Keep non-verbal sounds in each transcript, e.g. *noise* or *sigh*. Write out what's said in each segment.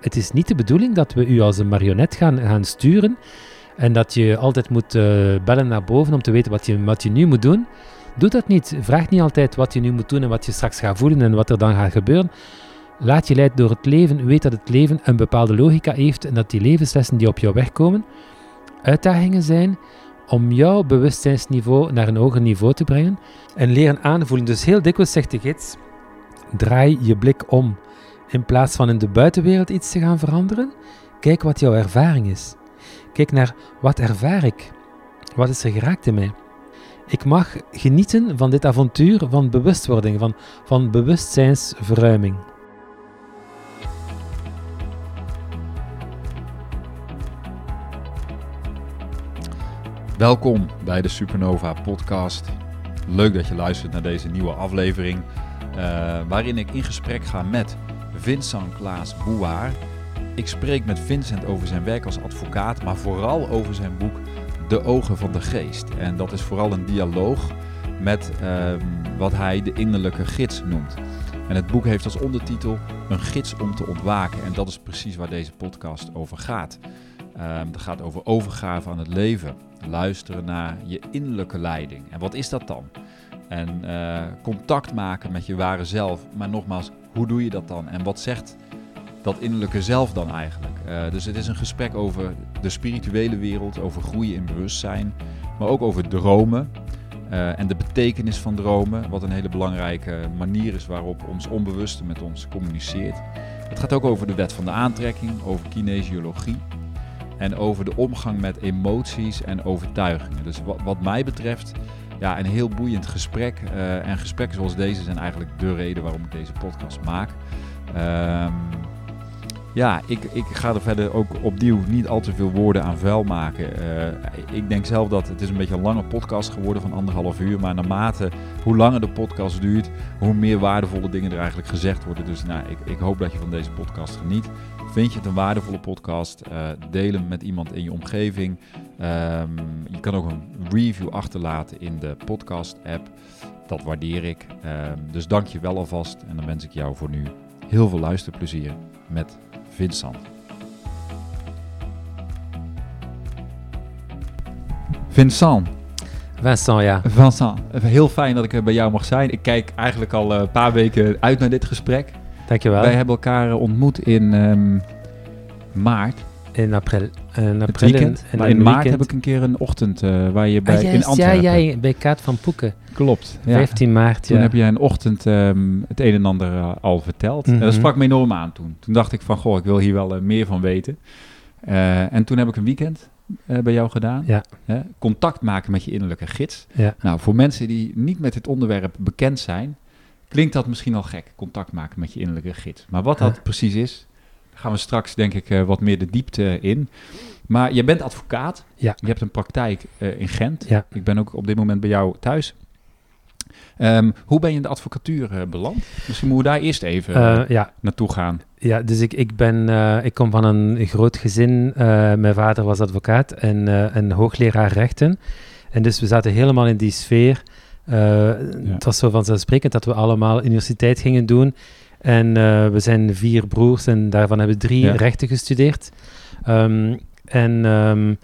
het is niet de bedoeling dat we u als een marionet gaan, gaan sturen en dat je altijd moet eh, bellen naar boven om te weten wat je, nu moet doen. Doe dat niet. Vraag niet altijd wat je nu moet doen en wat je straks gaat voelen en wat er dan gaat gebeuren. Laat je leiden door het leven. Weet dat het leven een bepaalde logica heeft en dat die levenslessen die op jou wegkomen uitdagingen zijn om jouw bewustzijnsniveau naar een hoger niveau te brengen en leren aanvoelen. Dus heel dikwijls zegt de gids, draai je blik om. In plaats van in de buitenwereld iets te gaan veranderen, kijk wat jouw ervaring is. Kijk naar wat ervaar ik? Wat is er geraakt in mij? Ik mag genieten van dit avontuur van bewustwording, van, van bewustzijnsverruiming. Welkom bij de Supernova Podcast. Leuk dat je luistert naar deze nieuwe aflevering, uh, waarin ik in gesprek ga met Vincent Klaas Bouwaar. Ik spreek met Vincent over zijn werk als advocaat, maar vooral over zijn boek De Ogen van de Geest. En dat is vooral een dialoog met uh, wat hij de innerlijke gids noemt. En het boek heeft als ondertitel Een gids om te ontwaken. En dat is precies waar deze podcast over gaat. Um, het gaat over overgave aan het leven. Luisteren naar je innerlijke leiding. En wat is dat dan? En uh, contact maken met je ware zelf. Maar nogmaals, hoe doe je dat dan? En wat zegt dat innerlijke zelf dan eigenlijk? Uh, dus het is een gesprek over de spirituele wereld, over groeien in bewustzijn. Maar ook over dromen. Uh, en de betekenis van dromen, wat een hele belangrijke manier is waarop ons onbewuste met ons communiceert. Het gaat ook over de wet van de aantrekking, over kinesiologie en over de omgang met emoties en overtuigingen. Dus wat, wat mij betreft, ja, een heel boeiend gesprek. Uh, en gesprekken zoals deze zijn eigenlijk de reden waarom ik deze podcast maak. Um, ja, ik, ik ga er verder ook opnieuw niet al te veel woorden aan vuil maken. Uh, ik denk zelf dat het is een beetje een lange podcast geworden van anderhalf uur. Maar naarmate hoe langer de podcast duurt, hoe meer waardevolle dingen er eigenlijk gezegd worden. Dus nou, ik, ik hoop dat je van deze podcast geniet. Vind je het een waardevolle podcast? Uh, deel hem met iemand in je omgeving. Um, je kan ook een review achterlaten in de podcast-app. Dat waardeer ik. Um, dus dank je wel alvast. En dan wens ik jou voor nu heel veel luisterplezier met Vincent. Vincent. Vincent, ja. Vincent, heel fijn dat ik bij jou mag zijn. Ik kijk eigenlijk al een paar weken uit naar dit gesprek. Dankjewel. Wij hebben elkaar ontmoet in um, maart. In april. In april weekend. En, maar in maart weekend. heb ik een keer een ochtend uh, waar je bij ah, yes, in Antwerpen. Ja, jij bij Kaat van Poeken. Klopt. Ja. 15 maart. Toen ja. heb jij een ochtend um, het een en ander uh, al verteld. Mm -hmm. En dat sprak me enorm aan toen. Toen dacht ik van, goh, ik wil hier wel uh, meer van weten. En toen heb ik een weekend bij jou gedaan. Ja. contact maken met je innerlijke gids. Ja. Nou, voor mensen die niet met dit onderwerp bekend zijn, klinkt dat misschien al gek, contact maken met je innerlijke gids. Maar wat dat precies is, gaan we straks denk ik uh, wat meer de diepte in. Maar je bent advocaat. Ja. Je hebt een praktijk uh, in Gent. Ja. Ik ben ook op dit moment bij jou thuis. Um, hoe ben je in de advocatuur uh, beland? Misschien moeten we daar eerst even ja. naartoe gaan. Ja, dus ik, ik, ben, ik kom van een groot gezin. mijn vader was advocaat en een hoogleraar rechten. En dus we zaten helemaal in die sfeer. Ja. Het was zo vanzelfsprekend dat we allemaal universiteit gingen doen. En uh, we zijn vier broers en daarvan hebben drie ja. rechten gestudeerd. Um, en um,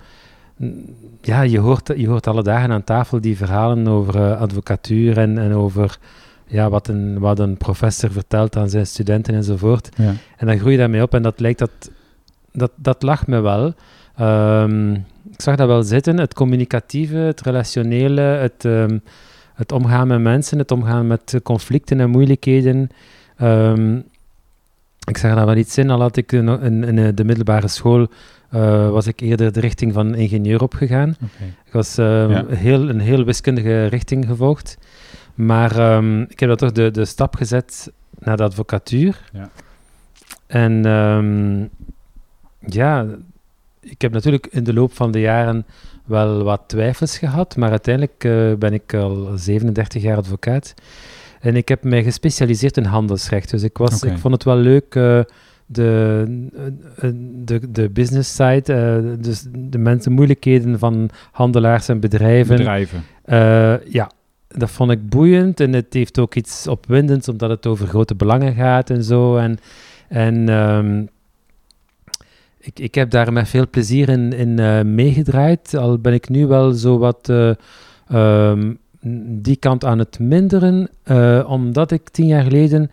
ja, je hoort, je hoort alle dagen aan tafel die verhalen over uh, advocatuur en, en over ja, wat, een, wat een professor vertelt aan zijn studenten enzovoort. Ja. En dan groei je daarmee op en dat lijkt dat, dat, dat lag me wel. Um, ik zag dat wel zitten, het communicatieve, het relationele, het, um, het omgaan met mensen, het omgaan met conflicten en moeilijkheden. Um, ik zag daar wel iets in, al had ik in, in, in de middelbare school, uh, was ik eerder de richting van ingenieur opgegaan. Okay. Ik was uh, Ja. heel, een heel wiskundige richting gevolgd. Maar um, ik heb dan toch de, de stap gezet naar de advocatuur. Ja. En um, ja, ik heb natuurlijk in de loop van de jaren wel wat twijfels gehad, maar uiteindelijk uh, ben ik al 37 jaar advocaat. En ik heb mij gespecialiseerd in handelsrecht. Dus ik, was, ik vond het wel leuk, uh, de, uh, de, de business side, uh, dus de mensen, moeilijkheden van handelaars en bedrijven. Bedrijven. Uh, ja, dat vond ik boeiend en het heeft ook iets opwindends, omdat het over grote belangen gaat en zo. En, en um, ik, ik heb daar met veel plezier in, in uh, meegedraaid. Al ben ik nu wel zo wat um, die kant aan het minderen, uh, omdat ik tien jaar geleden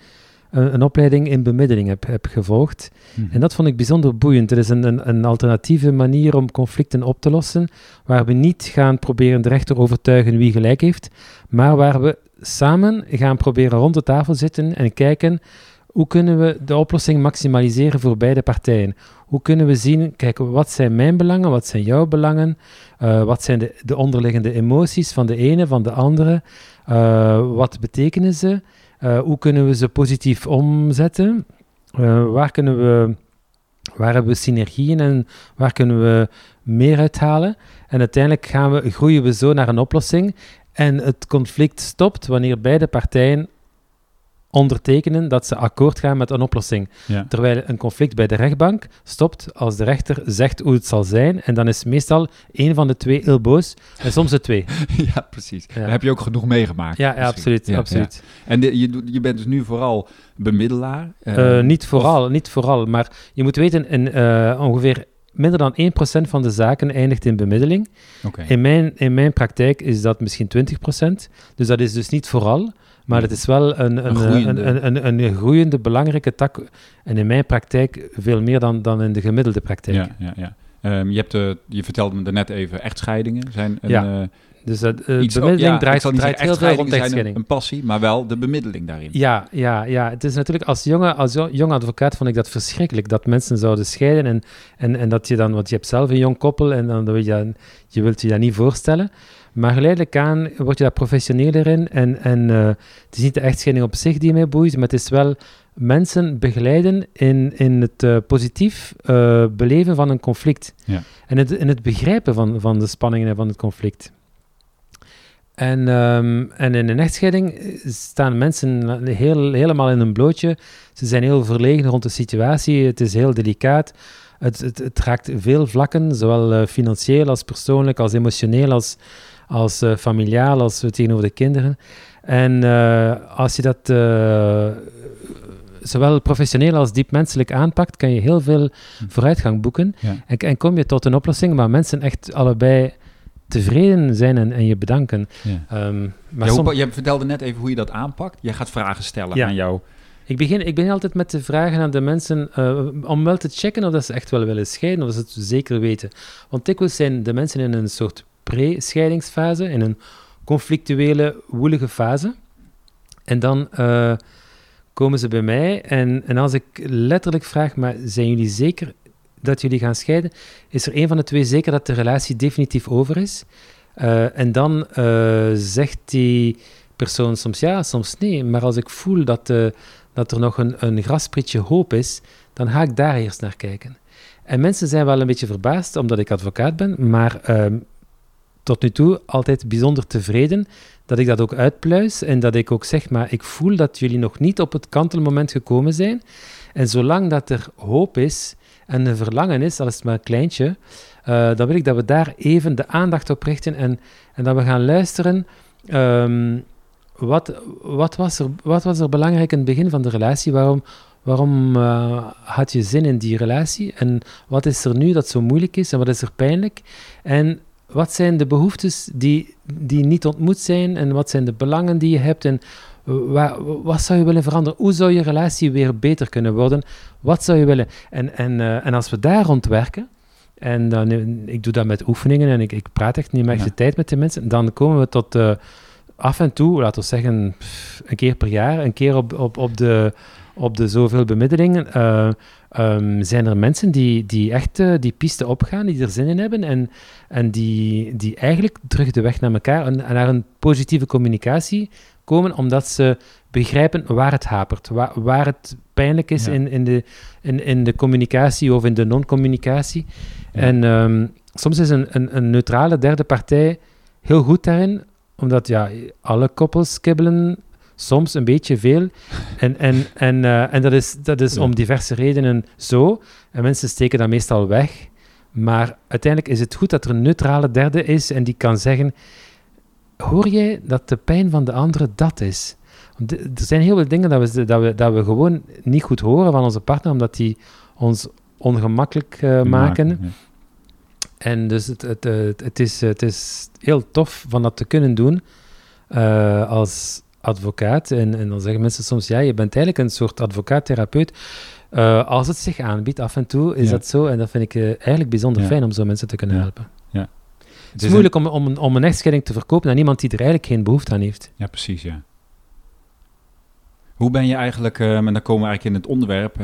een, een, opleiding in bemiddeling heb, heb gevolgd. Mm -hmm. En dat vond ik bijzonder boeiend. Het is een, een, een, alternatieve manier om conflicten op te lossen, waar we niet gaan proberen de rechter overtuigen wie gelijk heeft, maar waar we samen gaan proberen rond de tafel zitten en kijken hoe kunnen we de oplossing maximaliseren voor beide partijen? Hoe kunnen we zien, kijk, wat zijn mijn belangen, wat zijn jouw belangen, uh, wat zijn de, de, onderliggende emoties van de ene, van de andere, uh, wat betekenen ze, uh, hoe kunnen we ze positief omzetten, waar kunnen we, waar hebben we synergieën en waar kunnen we meer uithalen. En uiteindelijk gaan we, groeien we zo naar een oplossing en het conflict stopt wanneer beide partijen ondertekenen dat ze akkoord gaan met een oplossing. Ja. Terwijl een conflict bij de rechtbank stopt als de rechter zegt hoe het zal zijn. En dan is meestal één van de twee heel boos en soms de twee. *laughs* ja, precies. Ja. Daar heb je ook genoeg meegemaakt. Ja, ja absoluut. Absoluut. En de, je, je bent dus nu vooral bemiddelaar? Uh, uh, niet vooral, of... niet vooral. Maar je moet weten, in, uh, ongeveer minder dan 1% van de zaken eindigt in bemiddeling. Okay. In, mijn, in mijn praktijk is dat misschien 20%. Dus dat is dus niet vooral. Maar het is wel een, een, Een groeiende. een, een, een, groeiende, belangrijke tak. En in mijn praktijk veel meer dan, dan in de gemiddelde praktijk. Ja, ja, ja. Ehm, je, hebt de, je vertelde me net even, echtscheidingen zijn een, Ja. eh, Dus dat, eh, iets... bemiddeling ja, draait, draait heel veel rond echtscheiding. een, passie, maar wel de bemiddeling daarin. Ja, ja, ja. Het is natuurlijk als jonge, als jo- jong advocaat vond ik dat verschrikkelijk dat mensen zouden scheiden en, en, en dat je dan, want je hebt zelf een jong koppel en dan wil je, je wilt je dat niet voorstellen. Maar geleidelijk aan word je daar professioneler in en, en eh, het is niet de echtscheiding op zich die mij boeit, maar het is wel mensen begeleiden in, in het eh, positief eh, beleven van een conflict. Ja. En het, in het begrijpen van, van de spanningen en van het conflict. En, ehm, en in een echtscheiding staan mensen heel, helemaal in een blootje. Ze zijn heel verlegen rond de situatie. Het is heel delicaat. Het, het, het raakt veel vlakken, zowel financieel als persoonlijk, als emotioneel, als, als eh, familiaal, als tegenover de kinderen. En eh, als je dat eh, zowel professioneel als diep menselijk aanpakt, kan je heel veel vooruitgang boeken. Ja. En, en kom je tot een oplossing waar mensen echt allebei tevreden zijn en, en je bedanken. Ja. Ehm, maar Ja, hoe som- pa- je vertelde net even hoe je dat aanpakt. Jij gaat vragen stellen aan jou. ik, begin, ik begin altijd met te vragen aan de mensen om wel te checken of dat ze echt wel willen scheiden, of dat ze het zeker weten. Want dikwijls zijn de mensen in een soort pre-scheidingsfase, in een conflictuele, woelige fase. En dan eh, komen ze bij mij en, en als ik letterlijk vraag, maar zijn jullie zeker dat jullie gaan scheiden? Is er een van de twee zeker dat de relatie definitief over is? Eh, en dan eh, zegt die persoon soms ja, soms nee. Maar als ik voel dat, eh, dat er nog een, een grasprietje hoop is, dan ga ik daar eerst naar kijken. En mensen zijn wel een beetje verbaasd, omdat ik advocaat ben, maar ehm, tot nu toe altijd bijzonder tevreden dat ik dat ook uitpluis en dat ik ook zeg, maar ik voel dat jullie nog niet op het kantelmoment gekomen zijn. En zolang dat er hoop is en een verlangen is, al is het maar een kleintje, eh, dan wil ik dat we daar even de aandacht op richten en, en dat we gaan luisteren. ehm, wat, wat, was er, wat was er belangrijk in het begin van de relatie? Waarom, waarom eh, had je zin in die relatie? En wat is er nu dat zo moeilijk is? En wat is er pijnlijk? En wat zijn de behoeftes die, die niet ontmoet zijn? En wat zijn de belangen die je hebt? En wa- wat zou je willen veranderen? Hoe zou je relatie weer beter kunnen worden? Wat zou je willen? En, en, eh, en als we daar rond werken, en dan, eh, ik doe dat met oefeningen en ik, ik praat echt niet meer echt Ja. de tijd met de mensen, dan komen we tot eh, af en toe, laten we zeggen, een keer per jaar, een keer op, op, op, de, op de zoveel bemiddelingen, ehm, zijn er mensen die, die echt eh, die piste opgaan, die er zin in hebben en, en die, die eigenlijk terug de weg naar elkaar en, en naar een positieve communicatie komen, omdat ze begrijpen waar het hapert, waar, waar het pijnlijk is Ja. in, in, de, in, in de communicatie of in de non-communicatie. Ja. En ehm, soms is een, een, een neutrale derde partij heel goed daarin, omdat ja, alle koppels kibbelen soms een beetje veel. En, en, en, eh, en dat is, dat is Ja. om diverse redenen zo. En mensen steken dat meestal weg. Maar uiteindelijk is het goed dat er een neutrale derde is en die kan zeggen: Hoor jij dat de pijn van de andere dat is? Er zijn heel veel dingen dat we, dat, we, dat we gewoon niet goed horen van onze partner, omdat die ons ongemakkelijk eh, maken. Ja. En dus het, het, het, het is, het is heel tof van dat te kunnen doen eh, als advocaat. En, en dan zeggen mensen soms, ja, je bent eigenlijk een soort advocaat-therapeut. Eh, als het zich aanbiedt, af en toe, is Ja. dat zo. En dat vind ik eh, eigenlijk bijzonder Ja. fijn om zo mensen te kunnen Ja. helpen. Het Het is moeilijk om, om, een, om een echtscheiding te verkopen aan iemand die er eigenlijk geen behoefte aan heeft. Ja, precies, ja. Hoe ben je eigenlijk, eh, en dan komen we eigenlijk in het onderwerp,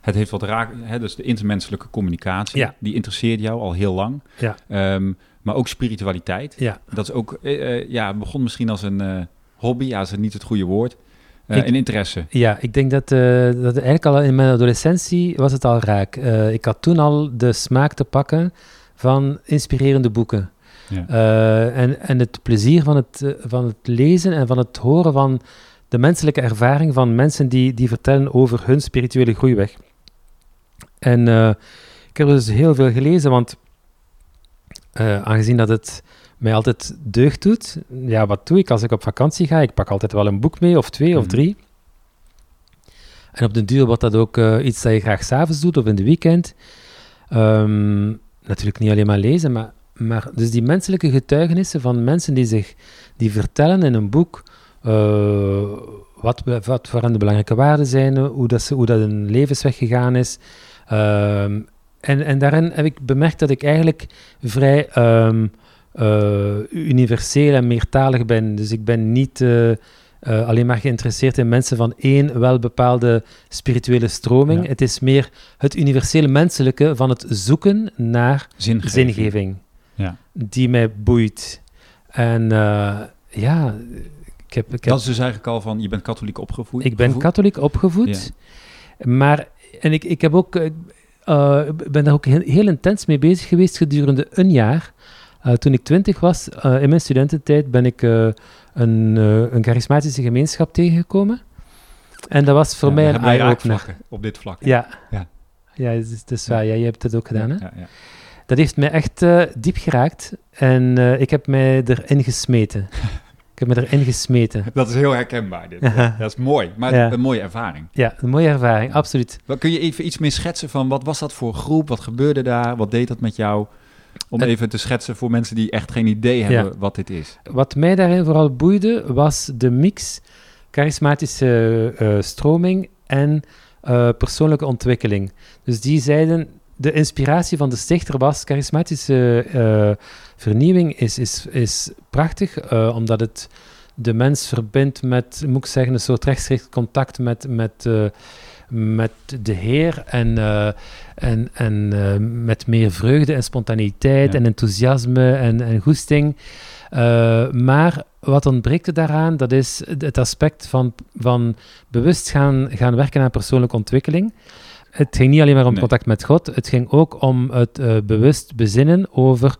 het heeft wat raak, hè, dus de intermenselijke communicatie, Ja. die interesseert jou al heel lang. Ja. Ehm, maar ook spiritualiteit. Ja, Dat is ook, ja, begon misschien als een hobby, ja, is het niet het goede woord, Ik- een interesse. ja ik denk dat, eh, dat eigenlijk al in mijn adolescentie was het al raak. Eh, ik had toen al de smaak te pakken van inspirerende boeken. Ja. En, en het plezier van het, van het lezen en van het horen van de menselijke ervaring van mensen die, die vertellen over hun spirituele groeiweg. En ik heb dus heel veel gelezen, want aangezien dat het mij altijd deugd doet, ja, wat doe ik als ik op vakantie ga? Ik pak altijd wel een boek mee, of twee of Mhm. drie. En op den duur wordt dat ook eh, iets dat je graag s'avonds doet of in de weekend. Ehm, natuurlijk niet alleen maar lezen, maar, maar dus die menselijke getuigenissen van mensen die zich die vertellen in een boek eh, wat, wat voor hen de belangrijke waarden zijn, hoe dat, ze, hoe dat een levensweg gegaan is. Ehm, en, en daarin heb ik bemerkt dat ik eigenlijk vrij ehm, eh, universeel en meertalig ben. Dus ik ben niet eh, eh, alleen maar geïnteresseerd in mensen van één wel bepaalde spirituele stroming. Ja. Het is meer het universele menselijke van het zoeken naar Zingeving. zingeving Ja. die mij boeit. En eh, ja, ik heb, ik, heb, Dat is dus eigenlijk al van, je bent katholiek opgevoed. ik ben gevoed? katholiek opgevoed, maar en ik, ik heb ook, eh, eh, ben daar ook heel, heel intens mee bezig geweest gedurende een jaar. Eh, toen ik twintig was, eh, in mijn studententijd, ben ik eh, een, een charismatische gemeenschap tegengekomen. En dat was voor Ja, mij een eye-opener. op dit vlak. Ja. Ja. Ja, het is, het is waar. Ja, jij hebt het ook gedaan, hè? Ja, ja. Dat heeft mij echt diep geraakt. En ik heb mij erin gesmeten. *laughs* ik heb me erin gesmeten. Dat is heel herkenbaar dit. Dat is mooi, maar een mooie ervaring. Ja, een mooie ervaring, absoluut. Kun je even iets meer schetsen van wat was dat voor groep? Wat gebeurde daar? Wat deed dat met jou? Om Het- even te schetsen voor mensen die echt geen idee hebben wat dit is. Wat mij daarin vooral boeide, was de mix charismatische eh, stroming en eh, persoonlijke ontwikkeling. Dus die zeiden, de inspiratie van de stichter was, charismatische eh, vernieuwing is, is, is prachtig, eh, omdat het de mens verbindt met, moet ik zeggen, een soort rechtstreeks contact met, met, eh, met de Heer en, eh, en, en eh, met meer vreugde en spontaniteit Ja. en enthousiasme en, en goesting. Eh, maar wat ontbreekt er daaraan, dat is het aspect van, van bewust gaan, gaan werken aan persoonlijke ontwikkeling. Het ging niet alleen maar om Nee. contact met God, het ging ook om het bewust bezinnen over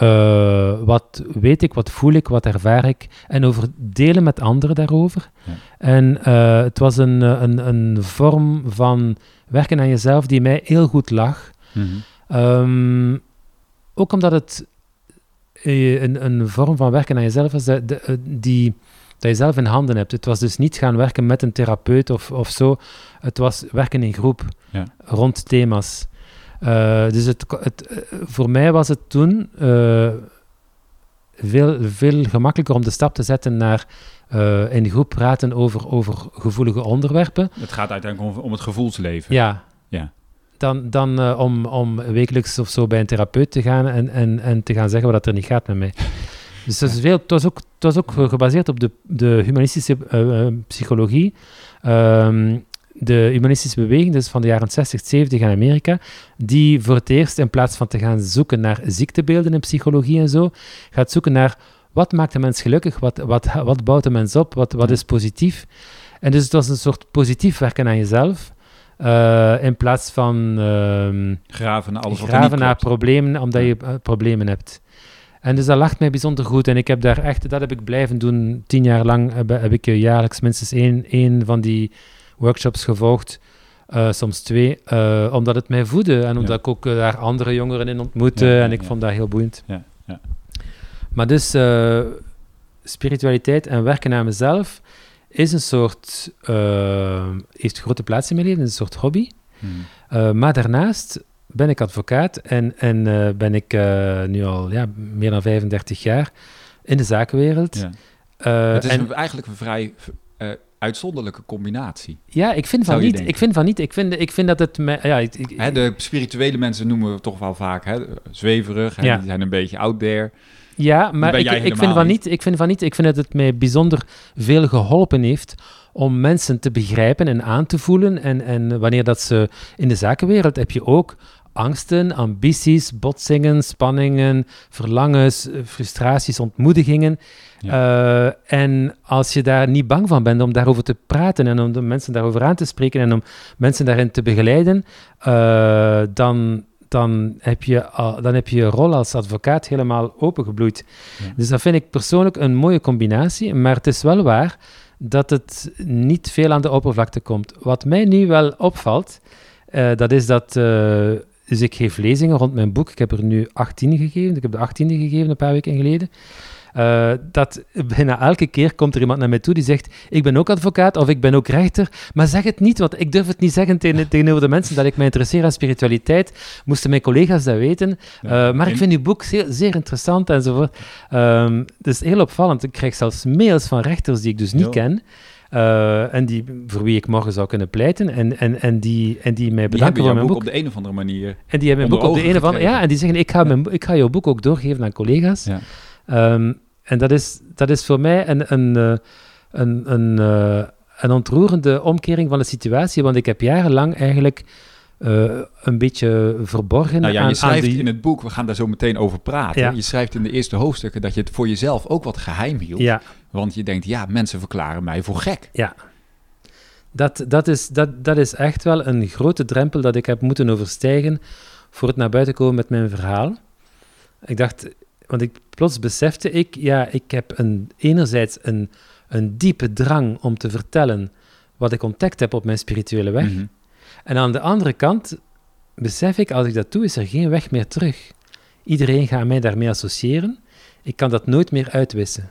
eh, wat weet ik, wat voel ik, wat ervaar ik, en over delen met anderen daarover. Ja. En eh, het was een, eh, een, een vorm van werken aan jezelf die mij heel goed lag. Ehm, ook omdat het een, een vorm van werken aan jezelf de- eh, die, dat je zelf in handen hebt. Het was dus niet gaan werken met een therapeut of, of zo. Het was werken in groep Ja. rond thema's. Eh, dus het, het, eh, voor mij was het toen eh, veel, veel gemakkelijker om de stap te zetten naar eh, in groep praten over, over gevoelige onderwerpen. Het gaat uiteindelijk om, om het gevoelsleven. Ja. Ja. Dan, dan om, om wekelijks of zo bij een therapeut te gaan en, en, en te gaan zeggen wat er niet gaat met mij. Dus dat is veel, het, was ook, het was ook gebaseerd op de, de humanistische psychologie. Ehm, de humanistische beweging, dus van de jaren 60, 70 in Amerika, die voor het eerst in plaats van te gaan zoeken naar ziektebeelden in psychologie en zo, gaat zoeken naar wat maakt een mens gelukkig, wat, wat, wat bouwt een mens op, wat, wat is positief. En dus het was een soort positief werken aan jezelf, eh, in plaats van ehm, Graven naar alles graven naar problemen, omdat je eh, problemen hebt. En dus dat lag mij bijzonder goed. En ik heb daar echt, dat heb ik blijven doen. Tien jaar lang heb, heb ik eh, jaarlijks minstens één, één van die workshops gevolgd. eh, soms twee, eh, omdat het mij voedde. En omdat Ja. ik ook eh, daar andere jongeren in ontmoette. Ja, ja, en ik vond dat heel boeiend. Ja, ja. Maar dus spiritualiteit en werken aan mezelf is een soort, heeft grote plaats in mijn leven, is een soort hobby. Hmm. Uh, maar daarnaast ben ik advocaat en, en ben ik nu al ja, meer dan 35 jaar in de zakenwereld. Ja. het is en, een, eigenlijk een vrij uitzonderlijke combinatie. Ja, ik vind van niet. denken? Ik vind van niet. Ik vind, ik vind dat het... Me, ja, ik, ik- Hè, de spirituele mensen noemen we toch wel vaak hè, zweverig. Hè, Ja. Die zijn een beetje out there. Ja, maar ik, ik, vind van niet. niet, ik vind van niet. Ik vind dat het mij bijzonder veel geholpen heeft om mensen te begrijpen en aan te voelen. En, en wanneer dat ze in de zakenwereld heb je ook angsten, ambities, botsingen, spanningen, verlangens, eh, frustraties, ontmoedigingen. Eh, en als je daar niet bang van bent om daarover te praten en om de mensen daarover aan te spreken en om mensen daarin te begeleiden, eh, dan, dan, heb je, al- dan heb je je rol als advocaat helemaal opengebloeid. Ja. Dus dat vind ik persoonlijk een mooie combinatie, maar het is wel waar dat het niet veel aan de oppervlakte komt. Wat mij nu wel opvalt, eh, dat is dat... dus ik geef lezingen rond mijn boek. Ik heb er nu 18 gegeven. Ik heb de 18e gegeven een paar weken geleden. Eh, dat bijna elke keer komt er iemand naar mij toe die zegt: Ik ben ook advocaat of ik ben ook rechter. Maar zeg het niet, want ik durf het niet zeggen tegen, *laughs* tegenover de mensen dat ik me interesseer aan spiritualiteit. Moesten mijn collega's dat weten. Eh, maar ik vind uw boek zeer, zeer interessant enzovoort. Ehm dus heel opvallend. Ik krijg zelfs mails van rechters die ik dus niet ken. Eh, en die, voor wie ik morgen zou kunnen pleiten. En, en, en, die, en die mij bedanken voor mijn boek boek. op de een of andere manier. En die hebben mijn boek op de een of andere... Ja, en die zeggen, ik ga, mijn, ik ga jouw boek ook doorgeven aan collega's. Ja. Ehm, en dat is, dat is voor mij een, een, eh, een, een, eh, een ontroerende omkering van de situatie, want ik heb jarenlang eigenlijk eh, een beetje verborgen Nou ja, aan, je schrijft die... in het boek, we gaan daar zo meteen over praten. Ja. Je schrijft in de eerste hoofdstukken dat je het voor jezelf ook wat geheim hield. Ja, Want je denkt, ja, mensen verklaren mij voor gek. dat, dat, is, dat, dat is echt wel een grote drempel dat ik heb moeten overstijgen voor het naar buiten komen met mijn verhaal. Ik dacht, want ik, plots besefte ik, ja, ik heb een, enerzijds een, een diepe drang om te vertellen wat ik ontdekt heb op mijn spirituele weg. Mhm. En aan de andere kant besef ik, als ik dat doe, is er geen weg meer terug. Iedereen gaat mij daarmee associëren. Ik kan dat nooit meer uitwissen.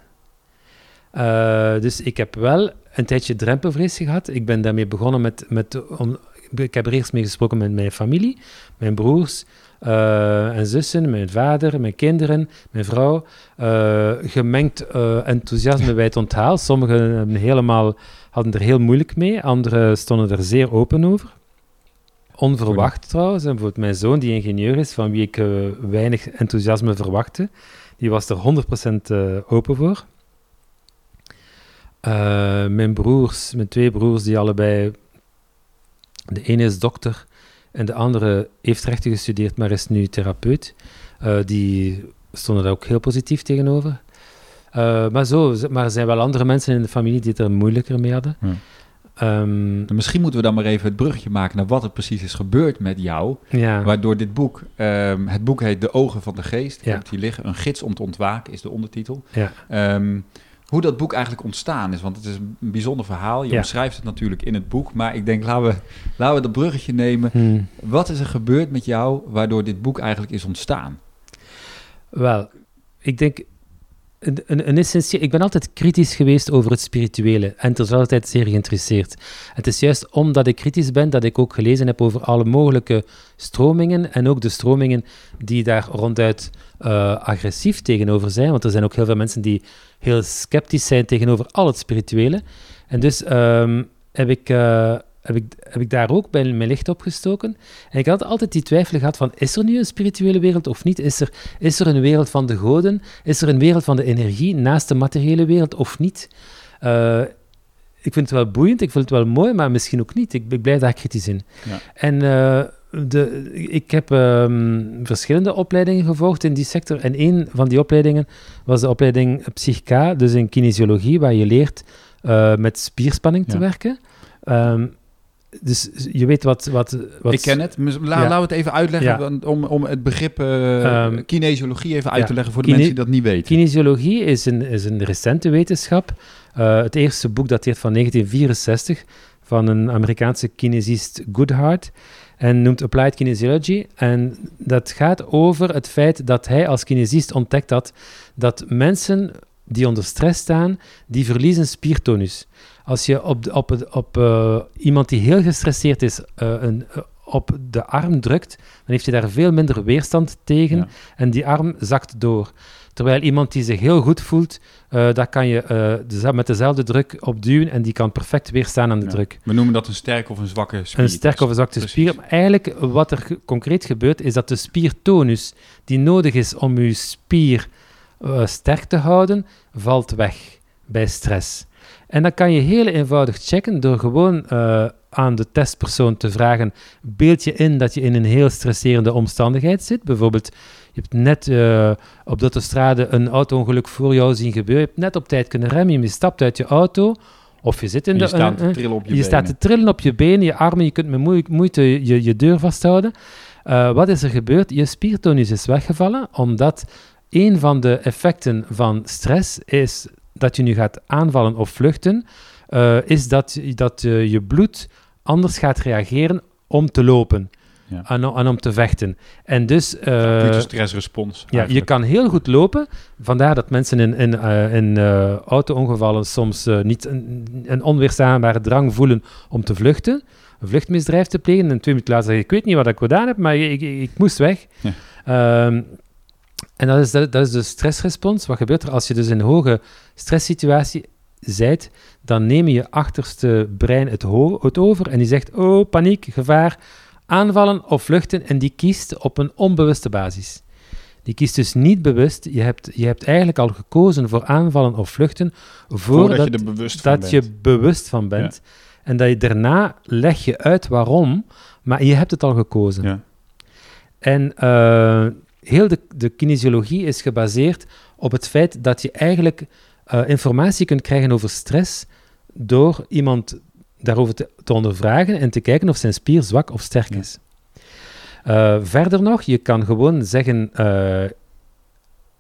Eh, dus ik heb wel een tijdje drempelvrees gehad. Ik ben daarmee begonnen met... met om, ik heb er eerst mee gesproken met mijn familie, mijn broers eh, en zussen, mijn vader, mijn kinderen, mijn vrouw. Eh, gemengd enthousiasme bij het onthaal. Sommigen helemaal, hadden er heel moeilijk mee, anderen stonden er zeer open over. Onverwacht trouwens. En bijvoorbeeld mijn zoon, die ingenieur is, van wie ik eh, weinig enthousiasme verwachtte, die was er 100% eh, open voor. Eh, mijn broers, mijn twee broers, die allebei... De ene is dokter en de andere heeft rechten gestudeerd, maar is nu therapeut. Die stonden daar ook heel positief tegenover. Maar, zo, maar er zijn wel andere mensen in de familie die het er moeilijker mee hadden. Ja. Ehm, Nou, Misschien moeten we dan maar even het bruggetje maken naar wat er precies is gebeurd met jou. ja. Waardoor dit boek, ehm, het boek heet De Ogen van de Geest. Ja. heb het hier liggen. Een gids om te ontwaken is de ondertitel. Ja. Ehm, hoe dat boek eigenlijk ontstaan is, want het is een bijzonder verhaal. Je Ja. beschrijft het natuurlijk in het boek, maar ik denk, laten we, laten we dat bruggetje nemen. Hmm. Wat is er gebeurd met jou waardoor dit boek eigenlijk is ontstaan? Wel, ik denk, een, een, essentie- ik ben altijd kritisch geweest over het spirituele en altijd zeer geïnteresseerd. Het is juist omdat ik kritisch ben dat ik ook gelezen heb over alle mogelijke stromingen en ook de stromingen die daar ronduit eh, agressief tegenover zijn, want er zijn ook heel veel mensen die heel sceptisch zijn tegenover al het spirituele. En dus ehm, heb ik... eh, heb ik, heb ik daar ook bij mijn licht opgestoken. En ik had altijd die twijfel gehad van, is er nu een spirituele wereld of niet? Is er, is er een wereld van de goden? Is er een wereld van de energie naast de materiële wereld of niet? Eh, ik vind het wel boeiend, ik vind het wel mooi, maar misschien ook niet. Ik, ik blijf daar kritisch in. Ja. En eh, de, ik heb ehm, verschillende opleidingen gevolgd in die sector. En een van die opleidingen was de opleiding Psychica, dus in kinesiologie, waar je leert eh, met spierspanning te werken. Ehm, dus je weet wat... wat, wat ik ken het. Mis- La, Ja. Laten we het even uitleggen Ja. om, om het begrip eh Ehm, kinesiologie even uit ja. te leggen voor de Kine- mensen die dat niet weten. Kinesiologie is een, is een recente wetenschap. Eh, het eerste boek dateert van 1964 van een Amerikaanse kinesist Goodhart en noemt Applied Kinesiology. En dat gaat over het feit dat hij als kinesist ontdekt had dat mensen die onder stress staan, die verliezen spiertonus. Als je op, de- op, op eh, iemand die heel gestresseerd is, eh, een, eh, op de arm drukt, dan heeft hij daar veel minder weerstand tegen Ja. en die arm zakt door. Terwijl iemand die zich heel goed voelt, eh, daar kan je met dezelfde druk op duwen en die kan perfect weerstaan aan de Ja. druk. We noemen dat een sterke of een zwakke spier. Een sterke of een zwakte Precies. spier. Maar eigenlijk, wat er concreet gebeurt, is dat de spiertonus die nodig is om uw spier sterk te houden, valt weg bij stress. En dat kan je heel eenvoudig checken door gewoon eh, aan de testpersoon te vragen: beeld je in dat je in een heel stresserende omstandigheid zit? Bijvoorbeeld, je hebt net eh, op de autostrade een auto-ongeluk voor jou zien gebeuren. Je hebt net op tijd kunnen remmen, je stapt uit je auto. Of je zit in je de. staat eh, te trillen op je, je staat te trillen op je benen, je armen, je kunt met moe- moeite je, je deur vasthouden. Wat is er gebeurd? Je spiertonus is weggevallen, omdat een van de effecten van stress is dat je nu gaat aanvallen of vluchten, eh, is dat, dat eh, je bloed anders gaat reageren om te lopen Ja. en, en om te vechten. En dus... Acute stressrespons. ja, je kan heel goed lopen. Vandaar dat mensen in, in, in auto-ongevallen soms niet een, een onweerstaanbare drang voelen om te vluchten. Een vluchtmisdrijf te plegen. En twee minuten later zeggen, ik weet niet wat ik gedaan heb, maar ik, ik, ik moest weg. Ja. Ehm, en dat is, dat, dat is de stressrespons. Wat gebeurt er als je dus in een hoge stresssituatie zijt? Dan neem je achterste brein het, het over en die zegt, oh, paniek, gevaar, aanvallen of vluchten. En die kiest op een onbewuste basis. Die kiest dus niet bewust. Je hebt, je hebt eigenlijk al gekozen voor aanvallen of vluchten voordat, Voordat je er bewust van dat bent. je bewust van bent. En dat je daarna leg je uit waarom, maar je hebt het al gekozen. Ja. En eh, heel de, de kinesiologie is gebaseerd op het feit dat je eigenlijk eh, informatie kunt krijgen over stress door iemand daarover te, te ondervragen en te kijken of zijn spier zwak of sterk Ja. is. Eh, verder nog, je kan gewoon zeggen, eh,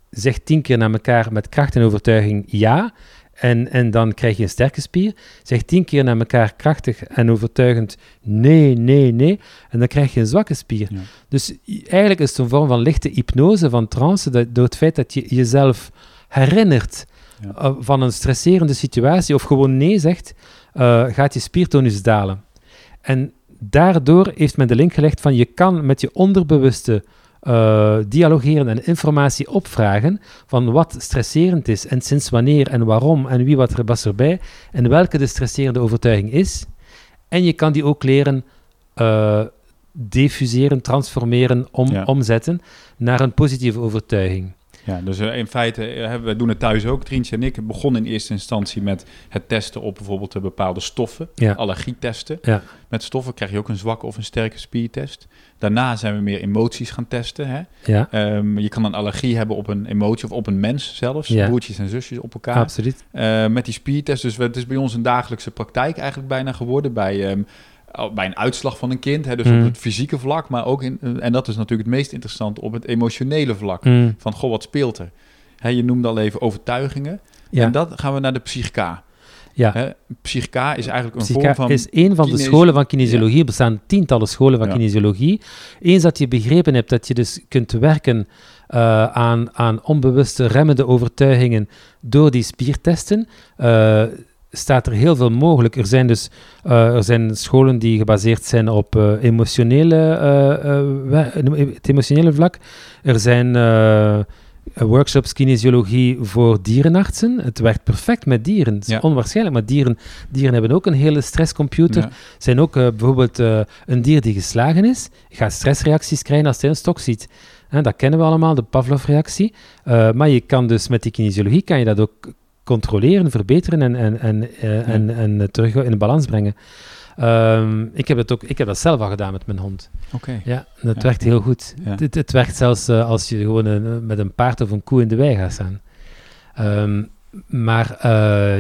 zeg tien keer naar elkaar met kracht en overtuiging ja, en, en dan krijg je een sterke spier. Zeg tien keer naar elkaar krachtig en overtuigend nee, nee, nee, en dan krijg je een zwakke spier. Ja. Dus eigenlijk is het een vorm van lichte hypnose, van trance, dat, door het feit dat je jezelf herinnert Ja. eh, van een stresserende situatie of gewoon nee zegt, eh, gaat je spiertonus dalen. En daardoor heeft men de link gelegd van je kan met je onderbewuste eh, dialogeren en informatie opvragen van wat stresserend is en sinds wanneer en waarom en wie wat er was erbij en welke de stresserende overtuiging is. En je kan die ook leren eh, diffuseren, transformeren, om, Ja. omzetten naar een positieve overtuiging. Ja, dus eh, in feite, eh, hebben we doen het thuis ook, Trientje en ik. Het begon in eerste instantie met het testen op bijvoorbeeld eh, bepaalde stoffen. Ja. Allergietesten. Ja. Met stoffen krijg je ook een zwakke of een sterke spiertest. Daarna zijn we meer emoties gaan testen. Hè? Ja, Ehm, je kan een allergie hebben op een emotie of op een mens zelfs. Ja. Broertjes en zusjes op elkaar. absoluut. Met die spiertest. Dus we- het is bij ons een dagelijkse praktijk eigenlijk bijna geworden. Bij, ehm, bij een uitslag van een kind. Hè? Dus Mm. op het fysieke vlak. Maar ook, in, eh, en dat is natuurlijk het meest interessant, op het emotionele vlak. Mm, Van, goh, wat speelt er? Hè, je noemde al even overtuigingen. ja. En dat gaan we naar de psychica. ja. Hè? Psychica is eigenlijk een Psycha vorm van... is een van de scholen van kinesiologie. Er bestaan tientallen scholen van Ja. kinesiologie. Eens dat je begrepen hebt dat je dus kunt werken eh, aan, aan onbewuste remmende overtuigingen door die spiertesten, eh, staat er heel veel mogelijk. Er zijn dus eh, er zijn scholen die gebaseerd zijn op eh, emotionele, eh, het emotionele vlak. Er zijn workshops kinesiologie voor dierenartsen. Het werkt perfect met dieren. Het is Ja. onwaarschijnlijk, maar dieren, dieren hebben ook een hele stresscomputer. Ja. zijn ook bijvoorbeeld een dier die geslagen is, gaat stressreacties krijgen als hij een stok ziet. Dat kennen we allemaal, de Pavlov-reactie. Maar je kan dus met die kinesiologie kan je dat ook controleren, verbeteren en, en, en, eh, en, en eh, terug in de balans brengen. Ehm, ik, heb het ook, ik heb dat zelf al gedaan met mijn hond. Oké. Ja, dat Ja. werkt heel goed. Ja. Het, het werkt zelfs eh, als je gewoon een- met een paard of een koe in de wei gaat staan. Ehm, maar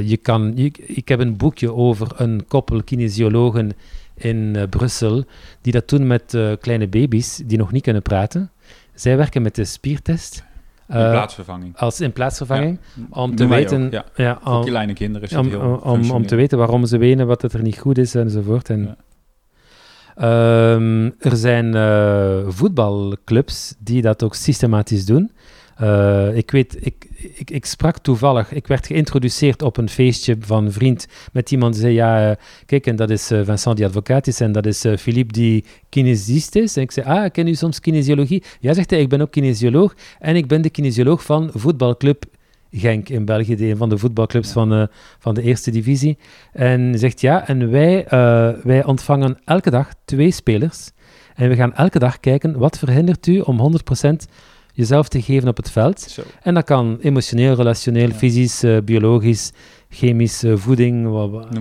je kan, je- ik heb een boekje over een koppel kinesiologen in Brussel die dat doen met kleine baby's die nog niet kunnen praten. Zij werken met de spiertest In eh, plaatsvervanging. als in plaatsvervanging om te weten, ook, ja. ja, Voor om- kleine kinderen is het om, heel om, om, te weten waarom ze wenen, wat het er niet goed is enzovoort. En. Ehm, er zijn eh, voetbalclubs die dat ook systematisch doen. Eh, ik weet, ik, ik, ik sprak toevallig, ik werd geïntroduceerd op een feestje van een vriend met iemand die zei, ja, eh, kijk, en dat is eh, Vincent die advocaat is en dat is Philippe die kinesist is. En ik zei, ah, ken u soms kinesiologie? Ja, zegt hij, ik ben ook kinesioloog en ik ben de kinesioloog van voetbalclub Genk in België, die een van de voetbalclubs Ja. van, van de eerste divisie. En zegt, ja, en wij, wij ontvangen elke dag twee spelers en we gaan elke dag kijken, wat verhindert u om 100% jezelf te geven op het veld? Zo. En dat kan emotioneel, relationeel, Ja. fysisch, eh, biologisch, chemisch, eh, voeding, Noem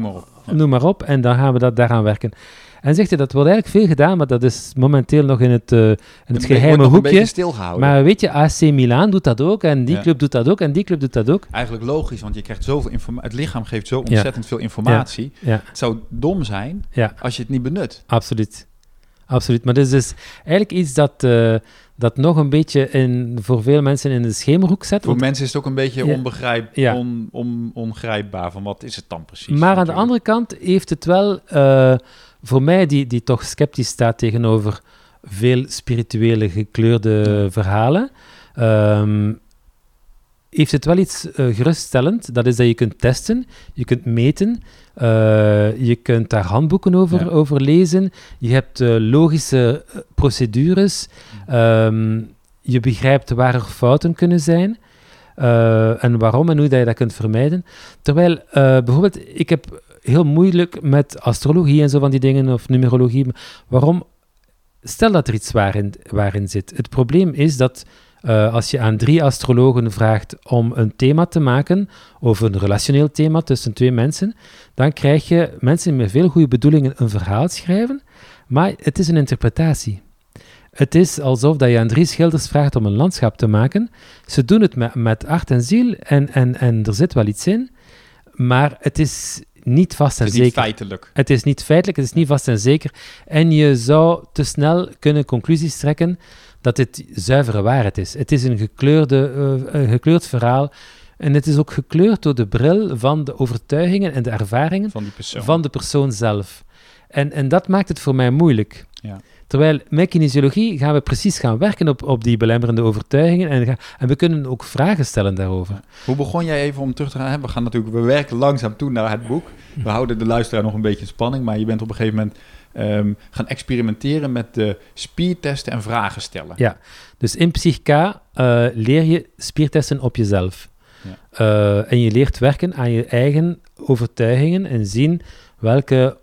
maar op. Ja. noem maar op. En dan gaan we dat daaraan werken. En zegt hij, dat wordt eigenlijk veel gedaan, maar dat is momenteel nog in het, eh, in het geheime hoekje. Maar weet je, AC Milan doet dat ook, en die Ja. club doet dat ook, en die club doet dat ook. Eigenlijk logisch, want je krijgt zoveel informatie. Het lichaam geeft zo ontzettend veel informatie. Het zou dom zijn als je het niet benut. absoluut. Absoluut. Maar dit is dus eigenlijk iets dat, dat nog een beetje in, voor veel mensen in de schemerhoek zet. Voor want- mensen is het ook een beetje Ja. onbegrijp, Ja. on, on- ongrijpbaar van wat is het dan precies. Maar aan de andere kant heeft het wel, eh, voor mij die, die toch sceptisch staat tegenover veel spirituele gekleurde verhalen, ehm, heeft het wel iets eh, geruststellend. Dat is dat je kunt testen, je kunt meten, je kunt daar handboeken over, Ja. over lezen, je hebt eh, logische eh, procedures, ehm, je begrijpt waar er fouten kunnen zijn. eh, en waarom en hoe dat je dat kunt vermijden. Terwijl eh, bijvoorbeeld, ik heb heel moeilijk met astrologie en zo van die dingen, of numerologie. Waarom? Stel dat er iets waarin, waarin zit. Het probleem is dat eh, als je aan drie astrologen vraagt om een thema te maken, over een relationeel thema tussen twee mensen, dan krijg je mensen met veel goede bedoelingen een verhaal schrijven, maar het is een interpretatie. Het is alsof dat je aan drie schilders vraagt om een landschap te maken. Ze doen het met, met hart en ziel en, en, en er zit wel iets in, maar het is niet vast en Het is niet zeker. feitelijk. Het is niet feitelijk, het is niet vast en zeker. En je zou te snel kunnen conclusies trekken dat dit zuivere waarheid is. Het is een, gekleurde, eh, een gekleurd verhaal. En het is ook gekleurd door de bril van de overtuigingen en de ervaringen Van de persoon zelf. En, en dat maakt het voor mij moeilijk. Ja. Terwijl met kinesiologie gaan we precies gaan werken op, op die belemmerende overtuigingen en, en we kunnen ook vragen stellen daarover. Hoe begon jij even om terug te gaan? We gaan natuurlijk, we werken langzaam toe naar het boek. We houden de luisteraar nog een beetje in spanning, maar je bent op een gegeven moment ehm, gaan experimenteren met de spiertesten en vragen stellen. Ja. Dus in Psychica eh, leer je spiertesten op jezelf. Ja. Eh, en je leert werken aan je eigen overtuigingen en zien welke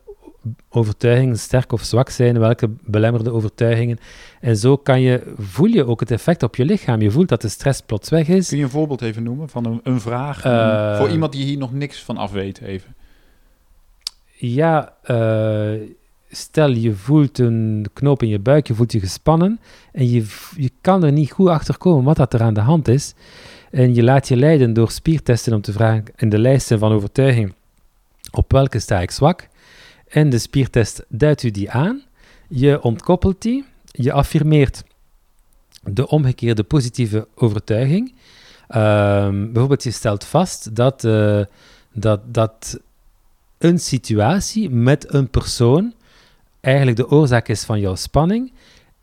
overtuigingen sterk of zwak zijn, welke belemmerde overtuigingen. En zo kan je, voel je ook het effect op je lichaam. Je voelt dat de stress plots weg is. Kun je een voorbeeld even noemen van een, een vraag? Eh, voor iemand die hier nog niks van af weet even. Ja, eh, stel je voelt een knoop in je buik, je voelt je gespannen en je, je kan er niet goed achter komen wat dat er aan de hand is. En je laat je leiden door spiertesten om te vragen in de lijsten van overtuiging op welke sta ik zwak. En de spiertest duidt u die aan, je ontkoppelt die, je affirmeert de omgekeerde positieve overtuiging. Ehm, bijvoorbeeld, je stelt vast dat, eh, dat, dat een situatie met een persoon eigenlijk de oorzaak is van jouw spanning.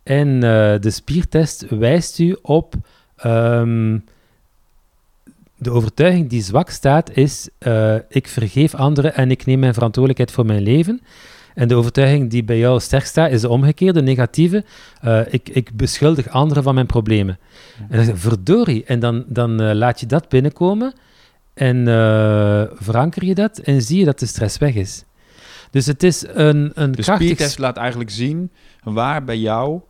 En eh, de spiertest wijst u op ehm, de overtuiging die zwak staat, is eh, ik vergeef anderen en ik neem mijn verantwoordelijkheid voor mijn leven. En de overtuiging die bij jou sterk staat, is de omgekeerde, negatieve. eh, ik, ik beschuldig anderen van mijn problemen. En dan zeg je, verdorie. En dan, dan laat je dat binnenkomen en veranker je dat en zie je dat de stress weg is. Dus het is een, een De krachtig... laat eigenlijk zien waar bij jou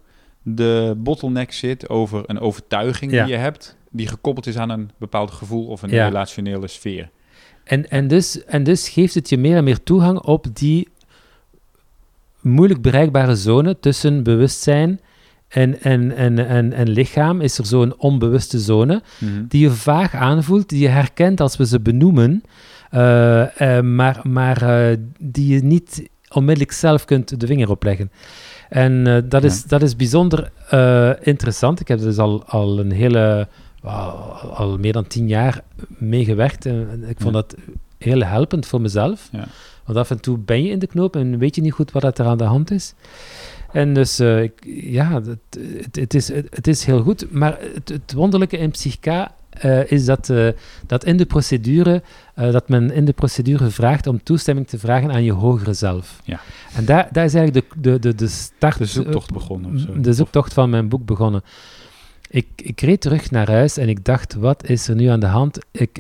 de bottleneck zit over een overtuiging Ja. die je hebt, die gekoppeld is aan een bepaald gevoel of een Ja. relationele sfeer. En, en, dus, en dus geeft het je meer en meer toegang op die moeilijk bereikbare zone tussen bewustzijn en, en, en, en, en lichaam. Is er zo'n onbewuste zone Mhm. die je vaag aanvoelt, die je herkent als we ze benoemen, maar, maar eh, die je niet onmiddellijk zelf kunt de vinger opleggen. En eh, dat, is, Ja. dat is bijzonder eh, interessant. Ik heb dus al, al een hele, al meer dan tien jaar mee gewerkt. En ik vond Ja. dat heel helpend voor mezelf. Ja. Want af en toe ben je in de knoop en weet je niet goed wat er aan de hand is. En dus, eh, ik, ja, het, het, het is, het, het is heel goed. Maar het, het wonderlijke in Psychica eh, is dat, eh, dat in de procedure, eh, dat men in de procedure vraagt om toestemming te vragen aan je hogere zelf. Ja. En daar, daar is eigenlijk de, de, de, de start, De zoektocht begonnen. of zo. de zoektocht van mijn boek begonnen. Ik, ik reed terug naar huis en ik dacht, wat is er nu aan de hand? Ik,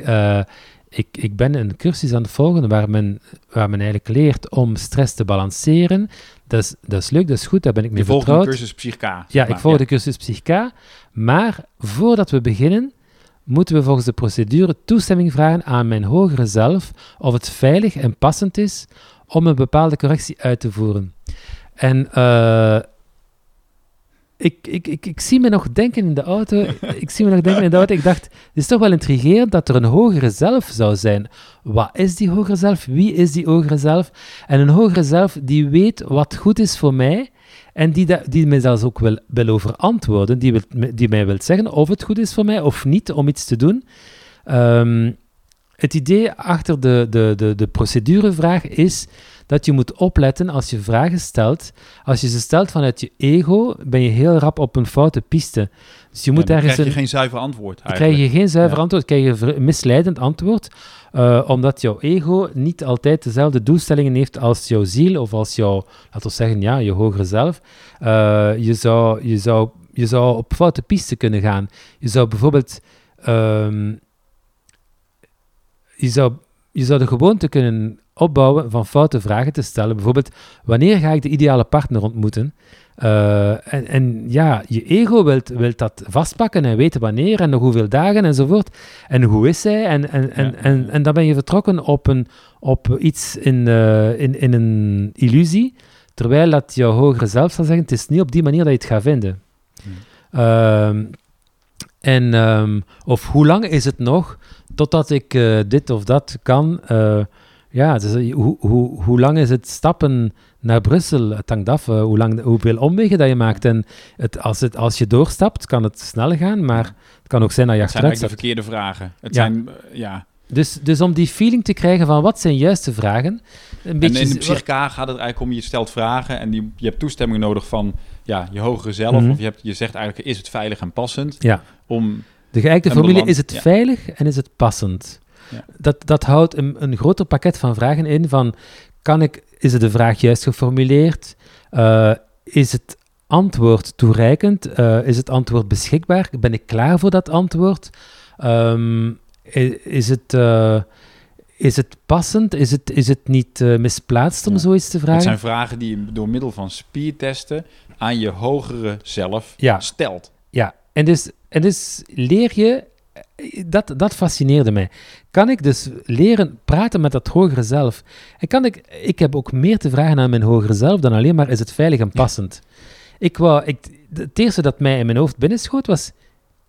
ik, ik ben een cursus aan het volgen waar men, waar men eigenlijk leert om stress te balanceren. Dat is, dat is leuk, dat is goed, daar ben ik mee Je volgt een vertrouwd. cursus Psychica. Ja, ik volg de cursus Psychica. Maar voordat we beginnen, moeten we volgens de procedure toestemming vragen aan mijn hogere zelf of het veilig en passend is om een bepaalde correctie uit te voeren. En eh, ik, ik, ik, ik zie me nog denken in de auto. *laughs* ik zie me nog denken in de auto. Ik dacht, het is toch wel intrigerend dat er een hogere zelf zou zijn. Wat is die hogere zelf? Wie is die hogere zelf? En een hogere zelf die weet wat goed is voor mij. En die, die mij zelfs ook wil, wil over antwoorden. Die, wil, die mij wil zeggen of het goed is voor mij of niet om iets te doen. Ehm, het idee achter de, de, de, de procedurevraag is dat je moet opletten als je vragen stelt. Als je ze stelt vanuit je ego, ben je heel rap op een foute piste. Dus je moet ergens krijg je een, geen zuiver antwoord dan eigenlijk. krijg je geen zuiver Ja. antwoord, krijg je een misleidend antwoord, eh, omdat jouw ego niet altijd dezelfde doelstellingen heeft als jouw ziel of als jouw, laten we zeggen, ja, je hogere zelf. Eh, je, zou, je, zou, je zou op foute piste kunnen gaan. Je zou bijvoorbeeld, ehm, je, zou, je zou de gewoonte kunnen opbouwen van foute vragen te stellen. Bijvoorbeeld, wanneer ga ik de ideale partner ontmoeten? Eh, en, en ja, je ego wilt, wilt dat vastpakken en weten wanneer en nog hoeveel dagen enzovoort. En hoe is zij? En, en, en, Ja. en, en dan ben je vertrokken op, een, op iets in, eh, in, in een illusie, terwijl dat jouw hogere zelf zal zeggen, het is niet op die manier dat je het gaat vinden. Hmm. Ehm, en, ehm, of hoe lang is het nog totdat ik eh, dit of dat kan? Ja, dus, hoe, hoe, hoe lang is het stappen naar Brussel? Het hangt af eh, hoe lang, hoeveel omwegen dat je maakt. En het, als, het, als je doorstapt, kan het snel gaan, maar het kan ook zijn dat je Het zijn achteruit de verkeerde vragen. Het Ja. zijn, eh, ja. Dus, dus om die feeling te krijgen van wat zijn juiste vragen, een En beetje... in de psychica gaat het eigenlijk om, je stelt vragen en die, je hebt toestemming nodig van ja, je hogere zelf. Mhm. Of je, hebt, je zegt eigenlijk, is het veilig en passend? Ja. Om, De geëikte En formule, beland- is het ja. veilig en is het passend? Ja. Dat, dat houdt een, een groter pakket van vragen in van, kan ik, is het de vraag juist geformuleerd? Eh, is het antwoord toereikend? Eh, is het antwoord beschikbaar? Ben ik klaar voor dat antwoord? Ehm, is, het, eh, is het passend? Is het, is het niet misplaatst om Ja. zoiets te het vragen? zijn vragen die je door middel van spiertesten aan je hogere zelf Ja. stelt. Ja, en dus, en dus leer je, dat, dat fascineerde mij. Kan ik dus leren praten met dat hogere zelf? En kan ik, ik heb ook meer te vragen aan mijn hogere zelf dan alleen maar is het veilig en passend. Ik wou, ik, het eerste dat mij in mijn hoofd binnenschoot was,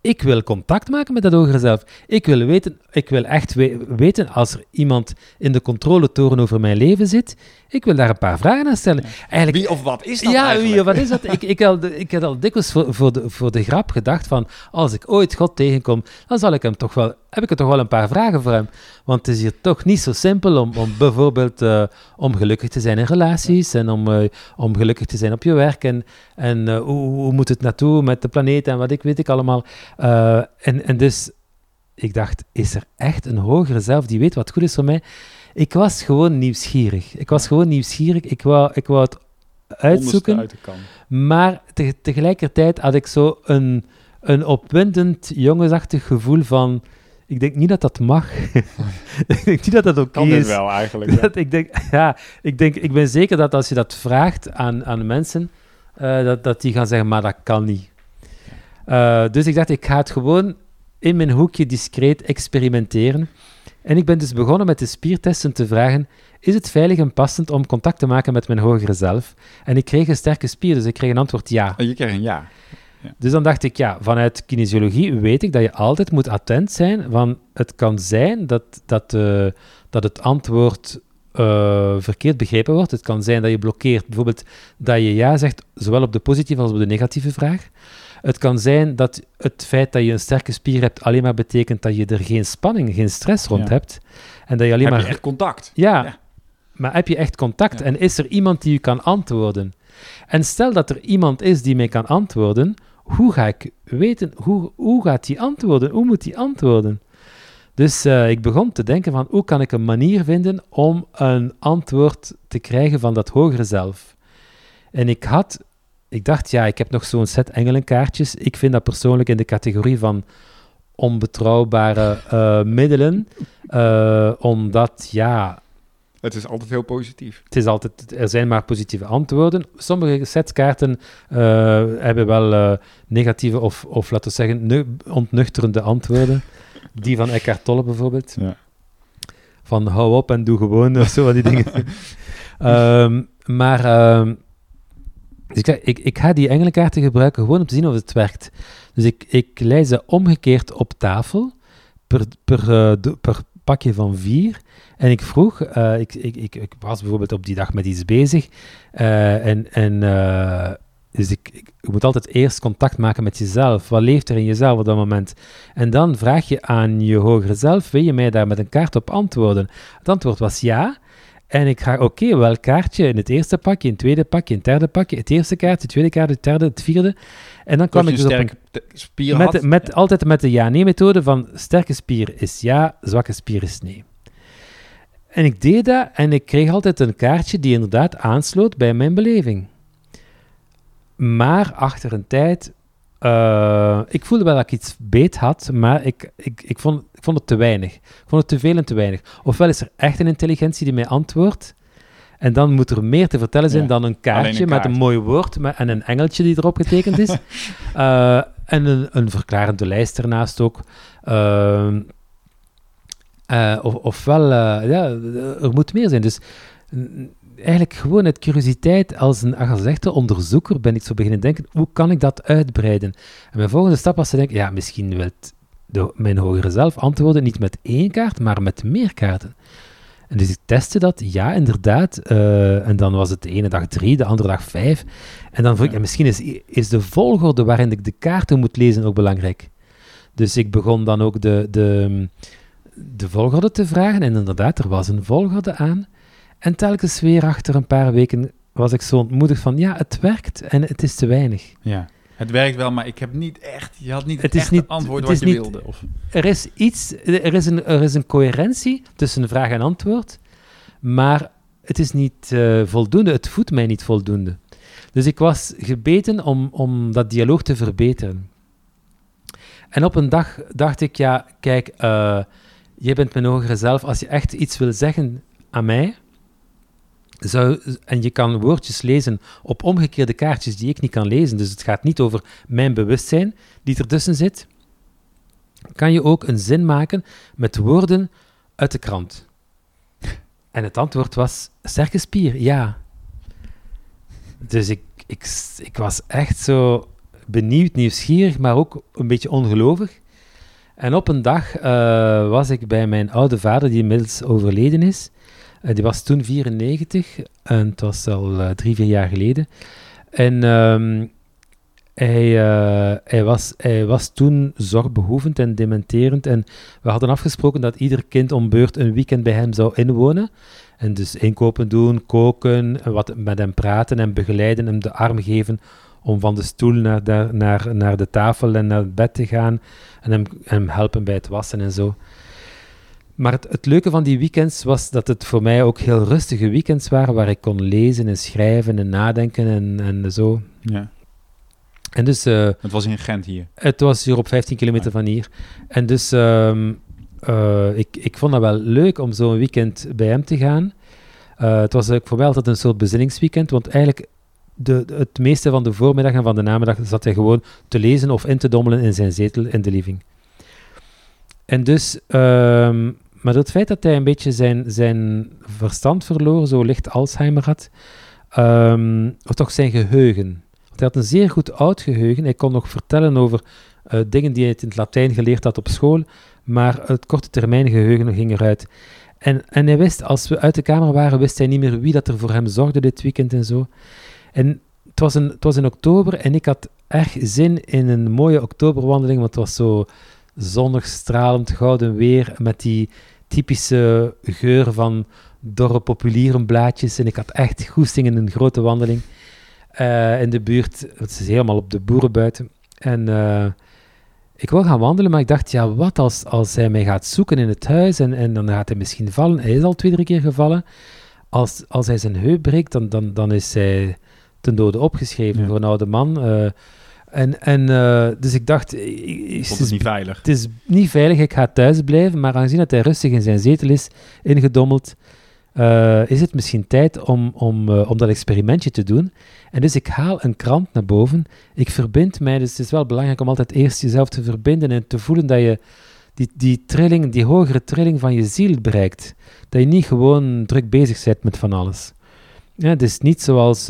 ik wil contact maken met dat hogere zelf. Ik wil weten, ik wil echt we- weten als er iemand in de controletoren over mijn leven zit, ik wil daar een paar vragen aan stellen. Eigenlijk, Wie of wat is dat ja, eigenlijk? wie, wat is dat? ik, ik, had, ik had al dikwijls voor, voor, de, voor de grap gedacht van, als ik ooit God tegenkom, dan zal ik hem toch wel, heb ik er toch wel een paar vragen voor hem. Want het is hier toch niet zo simpel om, om bijvoorbeeld eh, om gelukkig te zijn in relaties en om, eh, om gelukkig te zijn op je werk en, en eh, hoe, hoe moet het naartoe met de planeet en wat ik weet ik allemaal. En, en dus, ik dacht, is er echt een hogere zelf die weet wat goed is voor mij? Ik was gewoon nieuwsgierig. Ik was gewoon nieuwsgierig. Ik wou, ik wou het uitzoeken. Uit. Maar te- tegelijkertijd had ik zo een, een opwindend, jongensachtig gevoel van... Ik denk niet dat dat mag. *laughs* ik denk niet dat dat oké Kan dit is. wel eigenlijk. *laughs* ja. Dat, ik, denk, ja, ik, denk, ik ben zeker dat als je dat vraagt aan, aan mensen, eh, dat, dat die gaan zeggen, maar dat kan niet. Eh, dus ik dacht, ik ga het gewoon in mijn hoekje discreet experimenteren. En ik ben dus begonnen met de spiertesten te vragen, is het veilig en passend om contact te maken met mijn hogere zelf? En ik kreeg een sterke spier, dus ik kreeg een antwoord ja. Oh, Je krijgt een ja. Dus dan dacht ik, ja, vanuit kinesiologie weet ik dat je altijd moet attent zijn, want het kan zijn dat, dat, eh, dat het antwoord eh, verkeerd begrepen wordt. Het kan zijn dat je blokkeert, bijvoorbeeld dat je ja zegt, zowel op de positieve als op de negatieve vraag. Het kan zijn dat het feit dat je een sterke spier hebt alleen maar betekent dat je er geen spanning, geen stress rond Ja. hebt. En dat je alleen Heb maar... je echt contact? Ja, Ja. maar heb je echt contact? Ja. En is er iemand die je kan antwoorden? En stel dat er iemand is die mij kan antwoorden, hoe ga ik weten, hoe, hoe gaat die antwoorden? Hoe moet die antwoorden? Dus uh, ik begon te denken van, hoe kan ik een manier vinden om een antwoord te krijgen van dat hogere zelf? En ik had, ik dacht, ja, ik heb nog zo'n set engelenkaartjes. Ik vind dat persoonlijk in de categorie van onbetrouwbare uh, middelen, uh, omdat, ja, het is altijd heel positief. Het is altijd, er zijn maar positieve antwoorden. Sommige setkaarten uh, hebben wel uh, negatieve of, of laten we zeggen, ontnuchterende antwoorden. Die van Eckhart Tolle bijvoorbeeld. Ja. Van hou op en doe gewoon of zo van die dingen. um, *laughs* maar um, dus ik, ik, ik, ga die engelenkaarten gebruiken gewoon om te zien of het werkt. Dus ik, ik ze omgekeerd op tafel per, per, uh, per pakje van vier. En ik vroeg, uh, ik, ik, ik, ik, was bijvoorbeeld op die dag met iets bezig. Uh, en en uh, dus ik, je moet altijd eerst contact maken met jezelf. Wat leeft er in jezelf op dat moment? En dan vraag je aan je hogere zelf, wil je mij daar met een kaart op antwoorden? Het antwoord was ja. En ik ga, oké, okay, welk kaartje? In het eerste pakje, in tweede pakje, in derde pakje. Het eerste kaartje, het tweede kaartje, het derde, het vierde. En dan kwam ik dus op een, spier met, met, Altijd met de ja-nee-methode van sterke spier is ja, zwakke spier is nee. En ik deed dat en ik kreeg altijd een kaartje die inderdaad aansloot bij mijn beleving. Maar achter een tijd, uh, ik voelde wel dat ik iets beet had, maar ik, ik, ik, vond, ik vond het te weinig. Ik vond het te veel en te weinig. Ofwel is er echt een intelligentie die mij antwoordt, en dan moet er meer te vertellen zijn dan een kaartje een met een mooi woord met, en een engeltje die erop getekend is. uh, *laughs* en een, een verklarende lijst ernaast ook. Uh, uh, of, ofwel, uh, ja, er moet meer zijn. Dus eigenlijk gewoon uit curiositeit, als een als echte onderzoeker, ben ik zo beginnen denken, hoe kan ik dat uitbreiden? En mijn volgende stap was te denken, ja, misschien wil mijn hogere zelf antwoorden niet met één kaart, maar met meer kaarten. En dus ik testte dat, ja, inderdaad. Uh, en dan was het de ene dag drie, de andere dag vijf. En dan vroeg ik, ja, misschien is, is de volgorde waarin ik de kaarten moet lezen ook belangrijk. Dus ik begon dan ook de, de, de volgorde te vragen. En inderdaad, er was een volgorde aan. En telkens weer achter een paar weken was ik zo ontmoedigd van, ja, het werkt en het is te weinig. Ja. Het werkt wel, maar ik heb niet echt, je had niet het echt niet, antwoord het wat je niet, wilde. Of... Er is iets, er is, een, er is een coherentie tussen vraag en antwoord, maar het is niet uh, voldoende, het voedt mij niet voldoende. Dus ik was gebeten om, om dat dialoog te verbeteren. En op een dag dacht ik, ja, kijk, uh, jij bent mijn hogere zelf, als je echt iets wil zeggen aan mij, en je kan woordjes lezen op omgekeerde kaartjes die ik niet kan lezen, dus het gaat niet over mijn bewustzijn die ertussen zit, kan je ook een zin maken met woorden uit de krant. En het antwoord was sterke ja. Dus ik, ik, ik was echt zo benieuwd, nieuwsgierig, maar ook een beetje ongelovig. En op een dag uh, was ik bij mijn oude vader, die inmiddels overleden is. Uh, die was toen 94 en het was al uh, drie, vier jaar geleden. En um, hij, hij, was, was toen zorgbehoevend en dementerend. En we hadden afgesproken dat ieder kind om beurt een weekend bij hem zou inwonen. En dus inkopen doen, koken, wat met hem praten en begeleiden, hem de arm geven om van de stoel naar de, naar, naar de tafel en naar het bed te gaan en hem, hem helpen bij het wassen en zo. Maar het, het, leuke van die weekends was dat het voor mij ook heel rustige weekends waren, waar ik kon lezen en schrijven en nadenken en, en zo. Ja. En dus, uh, het was in Gent hier? Het was hier op 15 kilometer van hier. En dus uh, uh, ik, ik vond dat wel leuk om zo'n weekend bij hem te gaan. het was voor mij altijd een soort bezinningsweekend, want eigenlijk de, het meeste van de voormiddag en van de namiddag zat hij gewoon te lezen of in te dommelen in zijn zetel in de living. En dus, um, maar het feit dat hij een beetje zijn, zijn verstand verloor, zo licht Alzheimer had, um, of toch zijn geheugen. Want hij had een zeer goed oud geheugen. Hij kon nog vertellen over uh, dingen die hij in het Latijn geleerd had op school, maar het korte termijn geheugen ging eruit. En, en hij wist, als we uit de kamer waren, wist hij niet meer wie dat er voor hem zorgde dit weekend en zo. En het was, een, het was in oktober en ik had erg zin in een mooie oktoberwandeling, want het was zo zonnig, stralend, gouden weer met die typische geur van dorre populierenblaadjes. En ik had echt goesting in een grote wandeling. eh, in de buurt. Het is helemaal op de boeren buiten. En eh, ik wil gaan wandelen, maar ik dacht, ja, wat als, als hij mij gaat zoeken in het huis en, en dan gaat hij misschien vallen. Hij is al twee, drie keer gevallen. Als, als hij zijn heup breekt, dan, dan, dan is hij ten dode opgeschreven Ja. voor een oude man. eh. En, en, eh, dus ik dacht, ik- het niet veilig. het is niet veilig, ik ga thuis blijven, maar aangezien dat hij rustig in zijn zetel is, ingedommeld, eh, is het misschien tijd om, om, eh, om dat experimentje te doen. En dus ik haal een krant naar boven, ik verbind mij, dus het is wel belangrijk om altijd eerst jezelf te verbinden en te voelen dat je die, die trilling, die hogere trilling van je ziel bereikt. Dat je niet gewoon druk bezig bent met van alles. Ja, het is niet zoals...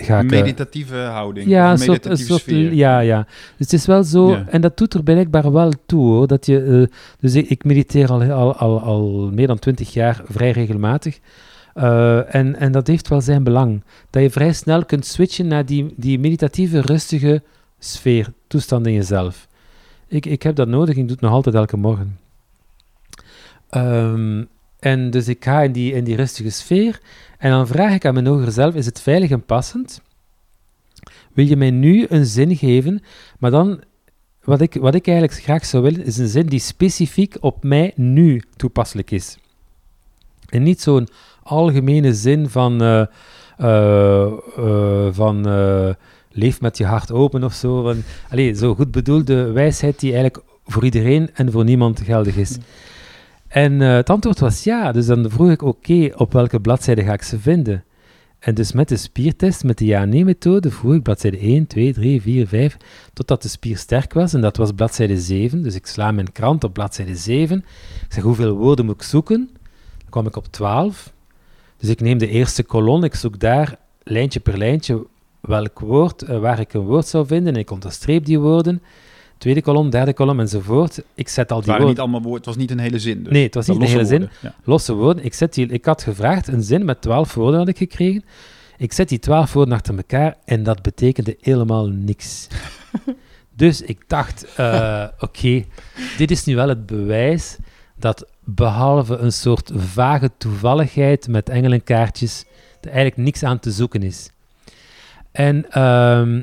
ga ik, eh, meditatieve houding. ja, een soort, meditatieve soort, sfeer. ja, ja. Dus het is wel zo, Ja. en dat doet er blijkbaar wel toe hoor. Dat je, eh, dus ik, ik mediteer al, al, al, al meer dan twintig jaar vrij regelmatig. Eh, en, en dat heeft wel zijn belang. Dat je vrij snel kunt switchen naar die, die meditatieve, rustige sfeer, toestand in jezelf. Ik, ik heb dat nodig, ik doe het nog altijd elke morgen. Ehm, en dus ik ga in die, in die rustige sfeer en dan vraag ik aan mijn hogere zelf, is het veilig en passend? Wil je mij nu een zin geven, maar dan, wat ik, wat ik eigenlijk graag zou willen, is een zin die specifiek op mij nu toepasselijk is. En niet zo'n algemene zin van, eh, eh, eh, van leef met je hart open of zo. Allee, zo goed bedoelde wijsheid die eigenlijk voor iedereen en voor niemand geldig is. En eh, het antwoord was ja. Dus dan vroeg ik, oké, op welke bladzijde ga ik ze vinden? En dus met de spiertest, met de ja-nee-methode, vroeg ik bladzijde 1, 2, 3, 4, 5, totdat de spier sterk was. En dat was bladzijde 7. Dus ik sla mijn krant op bladzijde 7. Ik zeg, hoeveel woorden moet ik zoeken? Dan kwam ik op 12. Dus ik neem de eerste kolom, ik zoek daar lijntje per lijntje welk woord, eh, waar ik een woord zou vinden. En ik onderstreep die woorden. Tweede kolom, derde kolom enzovoort. Ik zet al Het die waren niet woorden... allemaal woorden. Het was niet een hele zin. Dus. Nee, het was niet de hele zin. woorden, Ja. Losse woorden. Ik, zet die, ik had gevraagd, een zin met twaalf woorden had ik gekregen. Ik zet die twaalf woorden achter elkaar en dat betekende helemaal niks. *laughs* dus ik dacht, eh, oké, dit is nu wel het bewijs dat behalve een soort vage toevalligheid met engelenkaartjes, er eigenlijk niks aan te zoeken is. En ehm,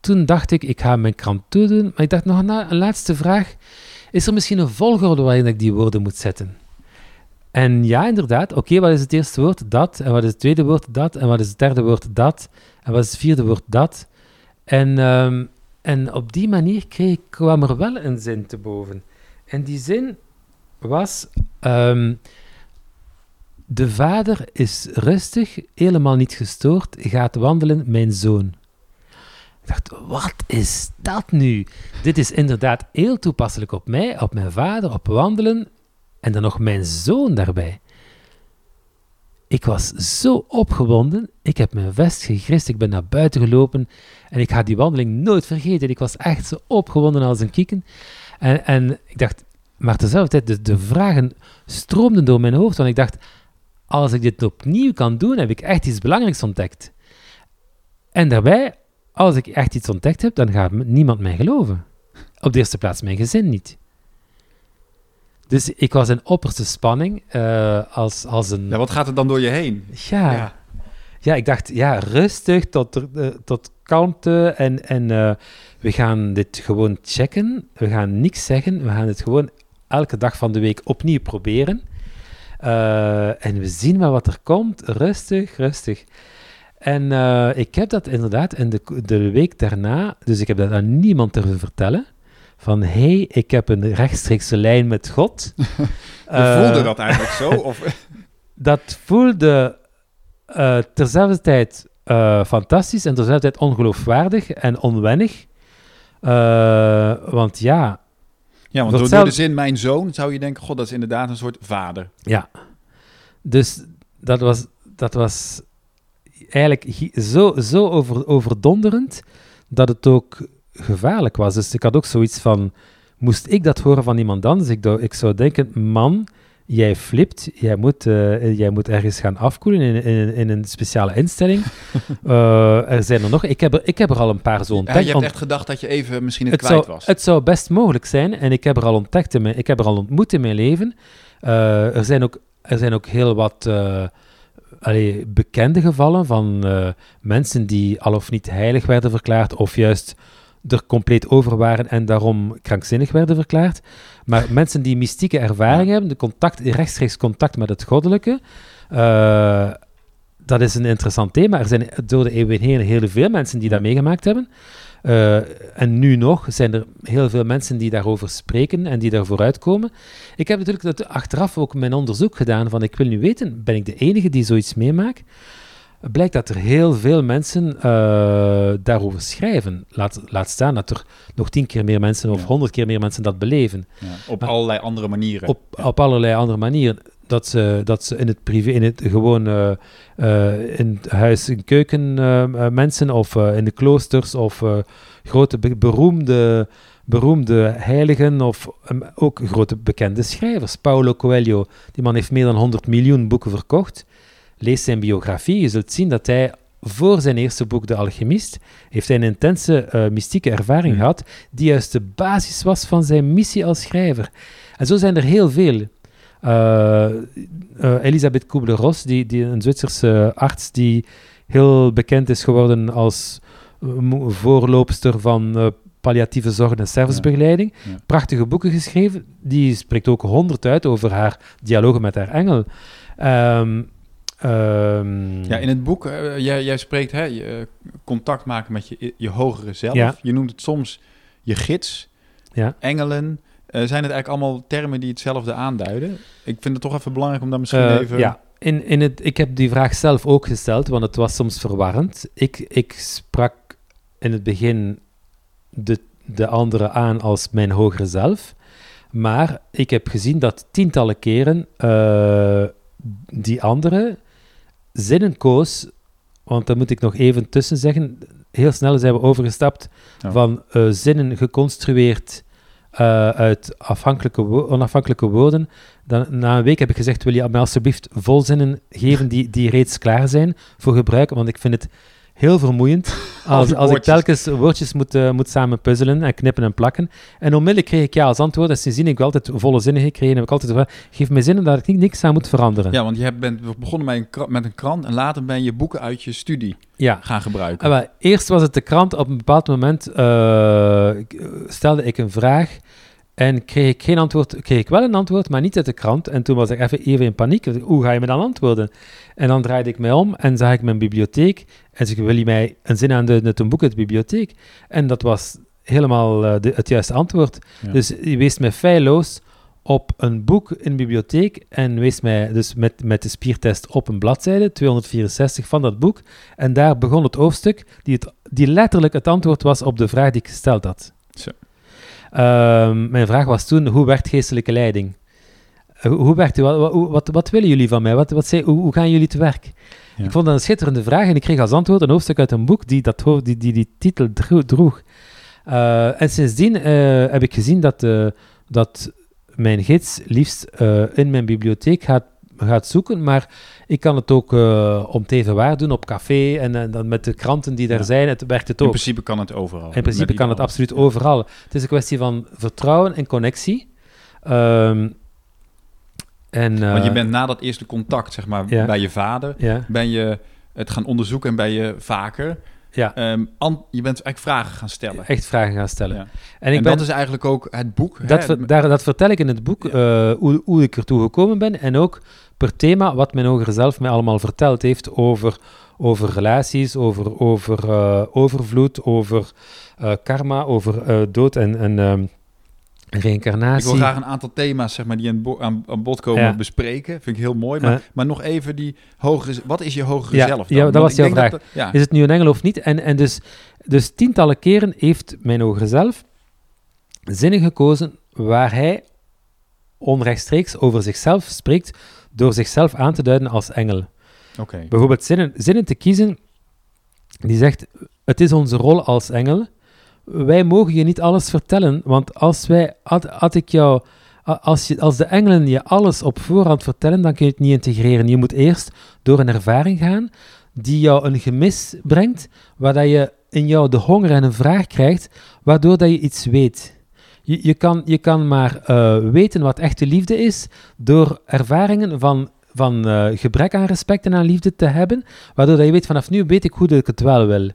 toen dacht ik, ik ga mijn krant toedoen, maar ik dacht nog na, een laatste vraag. Is er misschien een volgorde waarin ik die woorden moet zetten? En ja, inderdaad. Oké, wat is het eerste woord? Dat. En wat is het tweede woord? Dat. En wat is het derde woord? Dat. En wat is het vierde woord? Dat. En, ehm, en op die manier kwam er wel een zin te boven. En die zin was... ehm, de vader is rustig, helemaal niet gestoord, gaat wandelen, mijn zoon. Ik dacht, wat is dat nu? Dit is inderdaad heel toepasselijk op mij, op mijn vader, op wandelen en dan nog mijn zoon daarbij. Ik was zo opgewonden, ik heb mijn vest gegrist, ik ben naar buiten gelopen en ik ga die wandeling nooit vergeten. Ik was echt zo opgewonden als een kieken. En, en ik dacht, maar tezelfde tijd, de, de vragen stroomden door mijn hoofd, want ik dacht, als ik dit opnieuw kan doen, heb ik echt iets belangrijks ontdekt. En daarbij, als ik echt iets ontdekt heb, dan gaat niemand mij geloven. Op de eerste plaats mijn gezin niet. Dus ik was in opperste spanning, eh, als, als een... Ja, wat gaat er dan door je heen? Ja. ja. ik dacht, ja, rustig, tot, eh, tot kalmte en, en eh, we gaan dit gewoon checken. We gaan niks zeggen, we gaan het gewoon elke dag van de week opnieuw proberen. En we zien maar wat er komt, rustig, rustig. En eh, ik heb dat inderdaad in de, de week daarna, dus ik heb dat aan niemand durven vertellen, van hé, hey, ik heb een rechtstreekse lijn met God. *laughs* Je Eh, voelde dat eigenlijk zo? Of, *laughs* dat voelde eh terzelfde tijd fantastisch en terzelfde tijd ongeloofwaardig en onwennig. Want ja, ja, want door, de zin mijn zoon zou je denken, god, dat is inderdaad een soort vader. ja. Dus dat was, dat was eigenlijk zo, zo over, overdonderend dat het ook gevaarlijk was. Dus ik had ook zoiets van, moest ik dat horen van iemand anders? Ik, ik zou denken, man, jij flipt, jij moet, eh, jij moet ergens gaan afkoelen in, in, in een speciale instelling. *laughs* Eh, er zijn er nog, ik heb er, ik heb er al een paar zo Ja, ontdekt. je hebt echt gedacht dat je even misschien het, het kwijt zou, was. het zou best mogelijk zijn, en ik heb er al ontdekt, in mijn, ik heb er al ontmoet in mijn leven. Eh, er, zijn ook, er zijn ook heel wat allee, bekende gevallen van eh, mensen die al of niet heilig werden verklaard, of juist er compleet over waren en daarom krankzinnig werden verklaard. Maar mensen die mystieke ervaring hebben, de contact, rechtstreeks contact met het goddelijke, eh, dat is een interessant thema. Er zijn door de eeuwen heen heel veel mensen die dat meegemaakt hebben. Eh, en nu nog zijn er heel veel mensen die daarover spreken en die daarvoor uitkomen. Ik heb natuurlijk dat achteraf ook mijn onderzoek gedaan van ik wil nu weten, ben ik de enige die zoiets meemaakt? Blijkt dat er heel veel mensen eh, daarover schrijven. Laat, laat staan dat er nog tien keer meer mensen of Ja. honderd keer meer mensen dat beleven. Ja, op Maar- allerlei andere manieren. Op, op allerlei andere manieren. Dat ze, dat ze in het privé, in het gewoon eh, in het huis, in keuken eh, mensen of in de kloosters of grote be- beroemde, beroemde heiligen of ook grote bekende schrijvers. Paulo Coelho, die man heeft meer dan 100 miljoen boeken verkocht. Lees zijn biografie, je zult zien dat hij voor zijn eerste boek, De Alchemist, heeft hij een intense mystieke ervaring Hmm. gehad, die juist de basis was van zijn missie als schrijver. En zo zijn er heel veel. Eh, eh, Elisabeth Kubler-Ross, die, die, een Zwitserse arts die heel bekend is geworden als eh, voorloopster van palliatieve zorg en servicebegeleiding. Ja. Prachtige boeken geschreven. Die spreekt ook honderd uit over haar dialogen met haar engel. Ehm, ehm, Ja, in het boek, jij, jij spreekt hè, je, contact maken met je, je hogere zelf. Ja. Je noemt het soms je gids, Ja. engelen. Eh, zijn het eigenlijk allemaal termen die hetzelfde aanduiden? Ik vind het toch even belangrijk om daar misschien Eh, even... Ja, in, in het, ik heb die vraag zelf ook gesteld, want het was soms verwarrend. Ik, ik sprak in het begin de, de andere aan als mijn hogere zelf. Maar ik heb gezien dat tientallen keren eh, die andere zinnen koos. Want daar moet ik nog even tussen zeggen. Heel snel zijn we overgestapt van zinnen geconstrueerd eh, uit afhankelijke onafhankelijke woorden. Dan, na een week heb ik gezegd, wil je mij alsjeblieft volzinnen geven die, die reeds klaar zijn voor gebruik, want ik vind het heel vermoeiend *laughs* als, als ik telkens woordjes moet, eh, moet samen puzzelen en knippen en plakken. En onmiddellijk kreeg ik ja als antwoord, en sindsdien heb ik altijd volle zinnen gekregen, heb ik altijd gevraagd, geef mij zinnen dat ik niet, niks aan moet veranderen. Ja, want je bent begonnen met een, kra- met een krant en later ben je boeken uit je studie ja. gaan gebruiken. Ah, eerst was het de krant. Op een bepaald moment eh, ik- stelde ik een vraag en kreeg ik geen antwoord. Kreeg ik wel een antwoord, maar niet uit de krant. En toen was ik even, even in paniek. Hoe ga je me dan antwoorden? En dan draaide ik mij om en zag ik mijn bibliotheek. En zei ik, wil je mij een zin aan de, een boek uit de bibliotheek? En dat was helemaal eh, de, het juiste antwoord. Ja. Dus je wees mij feilloos op een boek in de bibliotheek en wees mij dus met, met de spiertest op een bladzijde, 264 van dat boek. En daar begon het hoofdstuk die, het, die letterlijk het antwoord was op de vraag die ik gesteld had. Ehm, mijn vraag was toen, hoe werkt geestelijke leiding? Eh, hoe werkt u? Wat, wat, willen jullie van mij? Wat, wat hoe, hoe gaan jullie te werk? Ja. Ik vond dat een schitterende vraag en ik kreeg als antwoord een hoofdstuk uit een boek die dat, hoofd- die, die, die titel dro- droeg. Eh, en sindsdien eh, heb ik gezien dat, dat mijn gids liefst in mijn bibliotheek gaat, gaat zoeken, maar ik kan het ook eh, om het even waar doen op café en, en dan met de kranten die daar Ja. zijn, het werkt het In ook. principe kan het overal. In principe kan het absoluut overal. Het is een kwestie van vertrouwen en connectie. Ehm, en, Want je eh, bent na dat eerste contact, zeg maar, Ja. bij je vader, Ja, ben je het gaan onderzoeken en ben je vaker. ja, ehm, je bent eigenlijk vragen gaan stellen. echt vragen gaan stellen. Ja. En En, ik ben, dat is eigenlijk ook het boek. dat, ver- daar, dat vertel ik in het boek, eh, hoe, hoe ik ertoe gekomen ben. En ook per thema wat mijn hogere zelf mij allemaal verteld heeft over, over relaties, over, over eh, overvloed, over eh, karma, over eh, dood en, en ehm, Ik reïncarnatie. wil graag een aantal thema's zeg maar, die aan, bo- aan, aan bod komen Ja. bespreken. Vind ik heel mooi. Maar, maar nog even die hogere... Wat is je hogere Ja, zelf dan? ja, dat Want was ik jouw vraag. dat- ja. Is het nu een engel of niet? En, en dus, dus tientallen keren heeft mijn hogere zelf zinnen gekozen waar hij onrechtstreeks over zichzelf spreekt door zichzelf aan te duiden als engel. Bijvoorbeeld zinnen, zinnen te kiezen die zegt, het is onze rol als engel. Wij mogen je niet alles vertellen, want als wij, had, had ik jou, als, je, als de engelen je alles op voorhand vertellen, dan kun je het niet integreren. Je moet eerst door een ervaring gaan die jou een gemis brengt, waar dat je in jou de honger en een vraag krijgt, waardoor dat je iets weet. Je, je, kan, je kan maar eh, weten wat echte liefde is door ervaringen van van eh, gebrek aan respect en aan liefde te hebben, waardoor dat je weet, vanaf nu weet ik hoe dat ik het wel wil.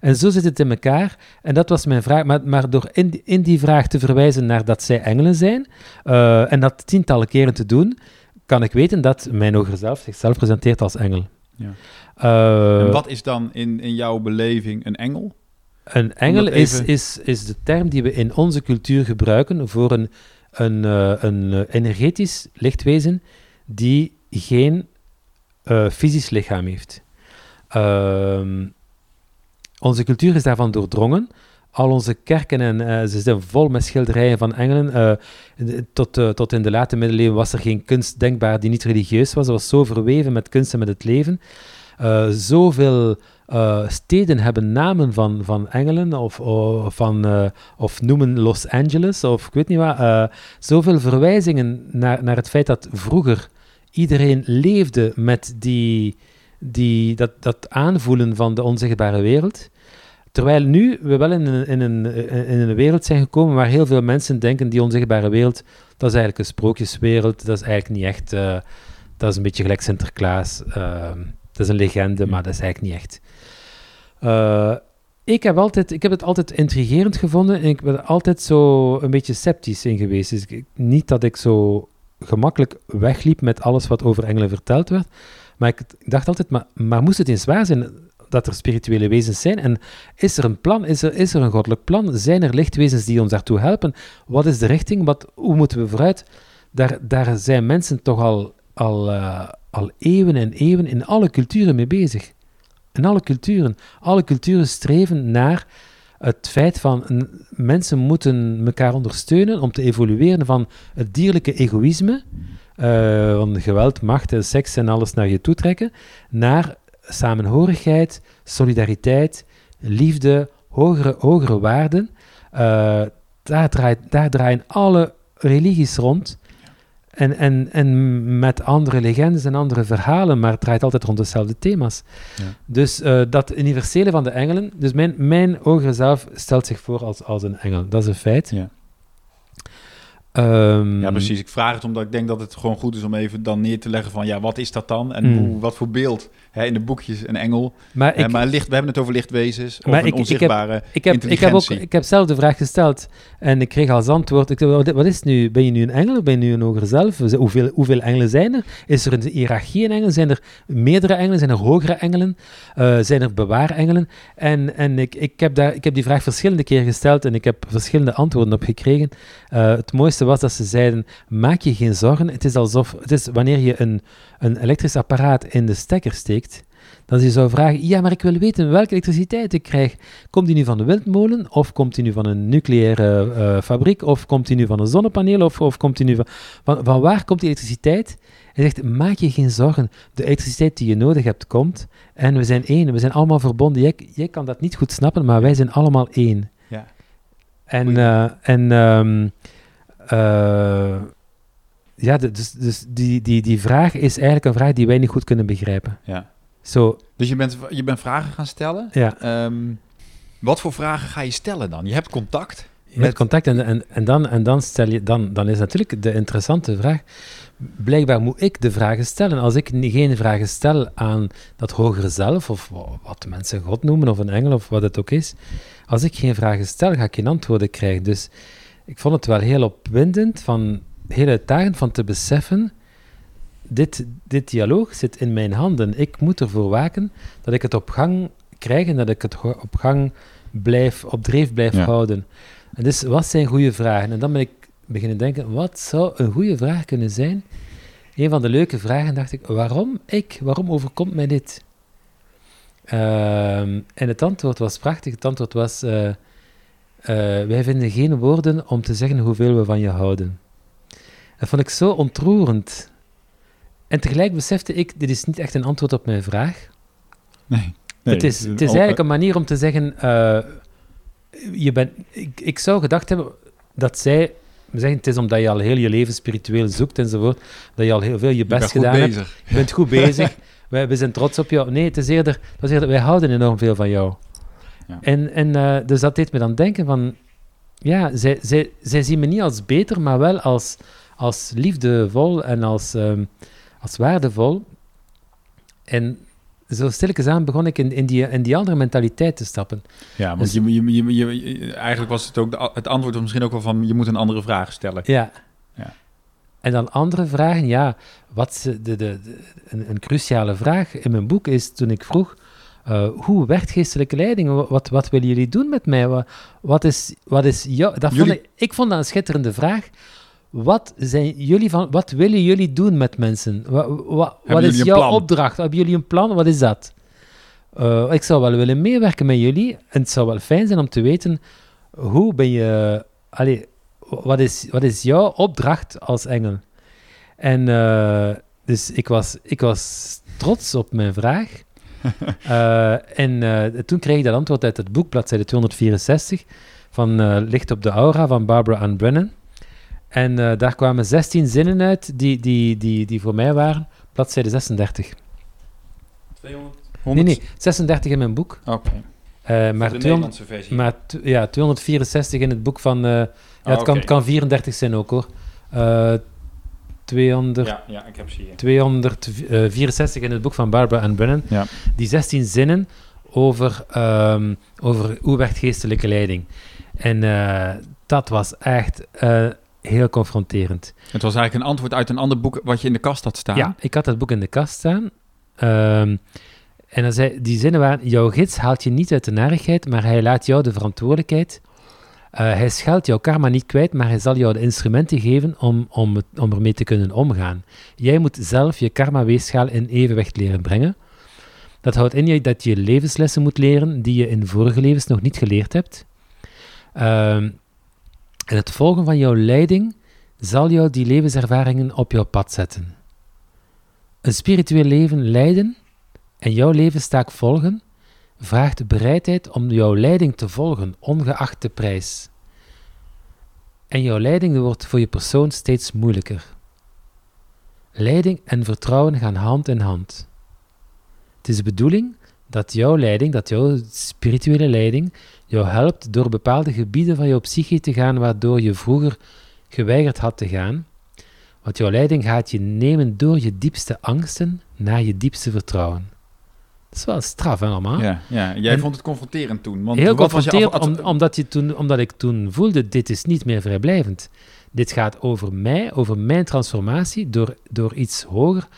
En zo zit het in elkaar. En dat was mijn vraag. Maar, maar door in, die- in die vraag te verwijzen naar dat zij engelen zijn, eh, en dat tientallen keren te doen, kan ik weten dat mijn hoger zelf zichzelf presenteert als engel. Ja. En wat is dan in, in jouw beleving een engel? Een engel dat is, is, is de term die we in onze cultuur gebruiken voor een, een, eh, een eh, energetisch lichtwezen die geen eh, fysisch lichaam heeft. Ehm, onze cultuur is daarvan doordrongen. Al onze kerken en ze zijn vol met schilderijen van engelen. Tot, tot in de late middeleeuwen was er geen kunst denkbaar die niet religieus was. Het was zo verweven met kunst en met het leven. Zoveel eh, steden hebben namen van, van engelen of, of, van, eh, of noemen Los Angeles of ik weet niet wat. eh, zoveel verwijzingen naar, naar het feit dat vroeger iedereen leefde met die, die, dat, dat aanvoelen van de onzichtbare wereld. Terwijl nu we wel in een, in, een, in een wereld zijn gekomen waar heel veel mensen denken die onzichtbare wereld, dat is eigenlijk een sprookjeswereld, dat is eigenlijk niet echt, dat is een beetje gelijk Sinterklaas. eh, dat is een legende, maar dat is eigenlijk niet echt. Eh, ik, heb altijd, ik heb het altijd intrigerend gevonden en ik ben er altijd zo een beetje sceptisch in geweest. Dus niet dat ik zo gemakkelijk wegliep met alles wat over engelen verteld werd, maar ik dacht altijd, maar, maar moest het eens waar zijn dat er spirituele wezens zijn? En is er een plan? Is er, is er een goddelijk plan? Zijn er lichtwezens die ons daartoe helpen? Wat is de richting? Wat, hoe moeten we vooruit? Daar, daar zijn mensen toch al, al, eh, al eeuwen en eeuwen in alle culturen mee bezig. In alle culturen. Alle culturen streven naar het feit van mensen moeten elkaar ondersteunen om te evolueren van het dierlijke egoïsme, eh, van geweld, macht en seks en alles naar je toe trekken, naar samenhorigheid, solidariteit, liefde, hogere, hogere waarden. Eh, daar, draait, daar draaien alle religies rond. En, en, en met andere legendes en andere verhalen, maar het draait altijd rond dezelfde thema's. Ja. Dus eh, dat universele van de engelen, dus mijn, mijn hogere zelf stelt zich voor als, als een engel. Dat is een feit. Ja. Ehm, Ja, precies. Ik vraag het omdat ik denk dat het gewoon goed is om even dan neer te leggen van... ja, wat is dat dan? En Mm. hoe, wat voor beeld? Hè, in de boekjes een engel. Maar Hè, ik, maar licht, we hebben het over lichtwezens. Of Maar een ik- ik heb- onzichtbare... ik, heb, ik, heb ook, ik heb zelf de vraag gesteld en ik kreeg als antwoord: ik, wat, is het nu? Ben je nu een engel of ben je nu een hoger zelf? Hoeveel, hoeveel engelen zijn er? Is er een hiërarchie in engelen? Zijn er meerdere engelen? Zijn er hogere engelen? Eh, zijn er bewaarengelen? En, en ik, ik, heb daar, ik heb die vraag verschillende keren gesteld en ik heb verschillende antwoorden op gekregen. Eh, het mooiste was dat ze zeiden: maak je geen zorgen. Het is alsof, het is wanneer je een, een elektrisch apparaat in de stekker steekt. Dat je zou vragen, ja, maar ik wil weten welke elektriciteit ik krijg. Komt die nu van de windmolen, of komt die nu van een nucleaire eh, fabriek, of komt die nu van een zonnepaneel, of, of komt die nu van, van... Van waar komt die elektriciteit? Hij zegt, maak je geen zorgen. De elektriciteit die je nodig hebt, komt. En we zijn één, we zijn allemaal verbonden. Jij, jij kan dat niet goed snappen, maar wij zijn allemaal één. Ja. En, eh, en ehm, eh, ja, de- dus, dus die, die, die vraag is eigenlijk een vraag die wij niet goed kunnen begrijpen. Ja. Zo, Dus je bent, je bent vragen gaan stellen. ja. Ehm, wat voor vragen ga je stellen dan? Je hebt contact. Je Met- hebt contact en, en, en, dan, en dan, stel je, dan, dan is natuurlijk de interessante vraag. Blijkbaar moet ik de vragen stellen. Als ik geen vragen stel aan dat hogere zelf, of wa- wat mensen God noemen, of een engel, of wat het ook is. Als ik geen vragen stel, ga ik geen antwoorden krijgen. Dus ik vond het wel heel opwindend, van, heel uitdagend van te beseffen. Dit, dit dialoog zit in mijn handen. Ik moet ervoor waken dat ik het op gang krijg en dat ik het op gang blijf, op dreef blijf Ja. houden. En dus, wat zijn goede vragen? En dan ben ik beginnen denken, wat zou een goede vraag kunnen zijn? Een van de leuke vragen dacht ik, waarom ik? Waarom overkomt mij dit? Ehm, en het antwoord was prachtig. Het antwoord was, eh, wij vinden geen woorden om te zeggen hoeveel we van je houden. Dat vond ik zo ontroerend. En tegelijk besefte ik, dit is niet echt een antwoord op mijn vraag. Nee. het, is, het is eigenlijk een manier om te zeggen, eh, je bent, ik, ik zou gedacht hebben dat zij, we zeggen het is omdat je al heel je leven spiritueel zoekt enzovoort, dat je al heel veel je best gedaan hebt. bezig. Je bent goed bezig. *laughs* wij, we zijn trots op jou. Nee, het is eerder, dat is eerder wij houden enorm veel van jou. Ja. En, en eh, dus dat deed me dan denken van, ja, zij, zij, zij zien me niet als beter, maar wel als, als liefdevol en als, ehm, als waardevol. En zo stilletjes aan begon ik in, in, die, in die andere mentaliteit te stappen. Ja, want Dus- je, je, je, je- eigenlijk was het ook, de, het antwoord was misschien ook wel van, je moet een andere vraag stellen. Ja. Ja. En dan andere vragen, ja, wat de, de, een, een cruciale vraag in mijn boek is toen ik vroeg, eh, hoe werkt geestelijke leiding? Wat, wat willen jullie doen met mij? Wat, wat is, wat is jou, dat vond ik, ik vond dat een schitterende vraag. Wat, zijn jullie van, wat willen jullie doen met mensen? Wat, wat, wat is jouw plan? opdracht? Hebben jullie een plan? Wat is dat? Eh, ik zou wel willen meewerken met jullie. En het zou wel fijn zijn om te weten hoe ben je. Allee, wat, is, wat is jouw opdracht als engel? En eh, dus ik was, ik was trots op mijn vraag. *laughs* Eh, en eh, toen kreeg ik dat antwoord uit het boek, bladzijde 264, van eh, Licht op de Aura van Barbara Ann Brennan. En daar kwamen 16 zinnen uit die, die, die, die voor mij waren, bladzijde 36. 200? Nee, nee, 36 in mijn boek. Oké. Eh, maar de 200, Nederlandse versie. maar ja, 264 in het boek van... eh, ja, Ah, het kan, kan 34 zijn ook hoor. Eh 200, Ja, ja, ik heb ze hier. 264 in het boek van Barbara Ann Brennan. Ja. Die 16 zinnen over, ehm, over hoe werkt geestelijke leiding. En eh, dat was echt eh, heel confronterend. Het was eigenlijk een antwoord uit een ander boek wat je in de kast had staan. Ja, ik had dat boek in de kast staan. Ehm, en dan zei, die zinnen waren, jouw gids haalt je niet uit de narigheid, maar hij laat jou de verantwoordelijkheid. Eh, hij scheldt jouw karma niet kwijt, maar hij zal jou de instrumenten geven om, om, om ermee te kunnen omgaan. Jij moet zelf je karma-weegschaal in evenwicht leren brengen. Dat houdt in dat je levenslessen moet leren die je in vorige levens nog niet geleerd hebt. Ehm, en het volgen van jouw leiding zal jou die levenservaringen op jouw pad zetten. Een spiritueel leven leiden en jouw levenstaak volgen vraagt de bereidheid om jouw leiding te volgen, ongeacht de prijs. En jouw leiding wordt voor je persoon steeds moeilijker. Leiding en vertrouwen gaan hand in hand. Het is de bedoeling dat jouw leiding, dat jouw spirituele leiding, jou helpt door bepaalde gebieden van jouw psyche te gaan waardoor je vroeger geweigerd had te gaan. Want jouw leiding gaat je nemen door je diepste angsten naar je diepste vertrouwen. Dat is wel straf, hè, allemaal? Ja, ja. Jij En- vond het confronterend toen. Want Heel confronterend, af- om- omdat, je toen, omdat ik toen voelde, dit is niet meer vrijblijvend. Dit gaat over mij, over mijn transformatie, door, door iets hoger,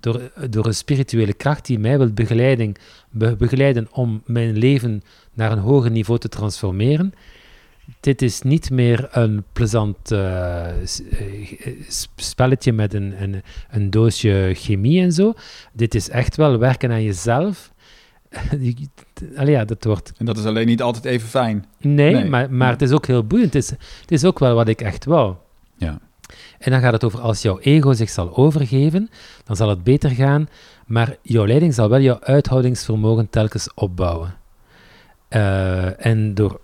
door, door een spirituele kracht die mij wil begeleiden, be- begeleiden om mijn leven naar een hoger niveau te transformeren. Dit is niet meer een plezant eh, eh, s- spelletje met een, een, een doosje chemie en zo. Dit is echt wel werken aan jezelf. *laughs* Allee, ja, dat wordt En dat is alleen niet altijd even fijn. Nee, Nee. maar, maar Ja. het is ook heel boeiend. Het is, het is ook wel wat ik echt wou. Ja. En dan gaat het over als jouw ego zich zal overgeven, dan zal het beter gaan, maar jouw leiding zal wel jouw uithoudingsvermogen telkens opbouwen. Eh, en door,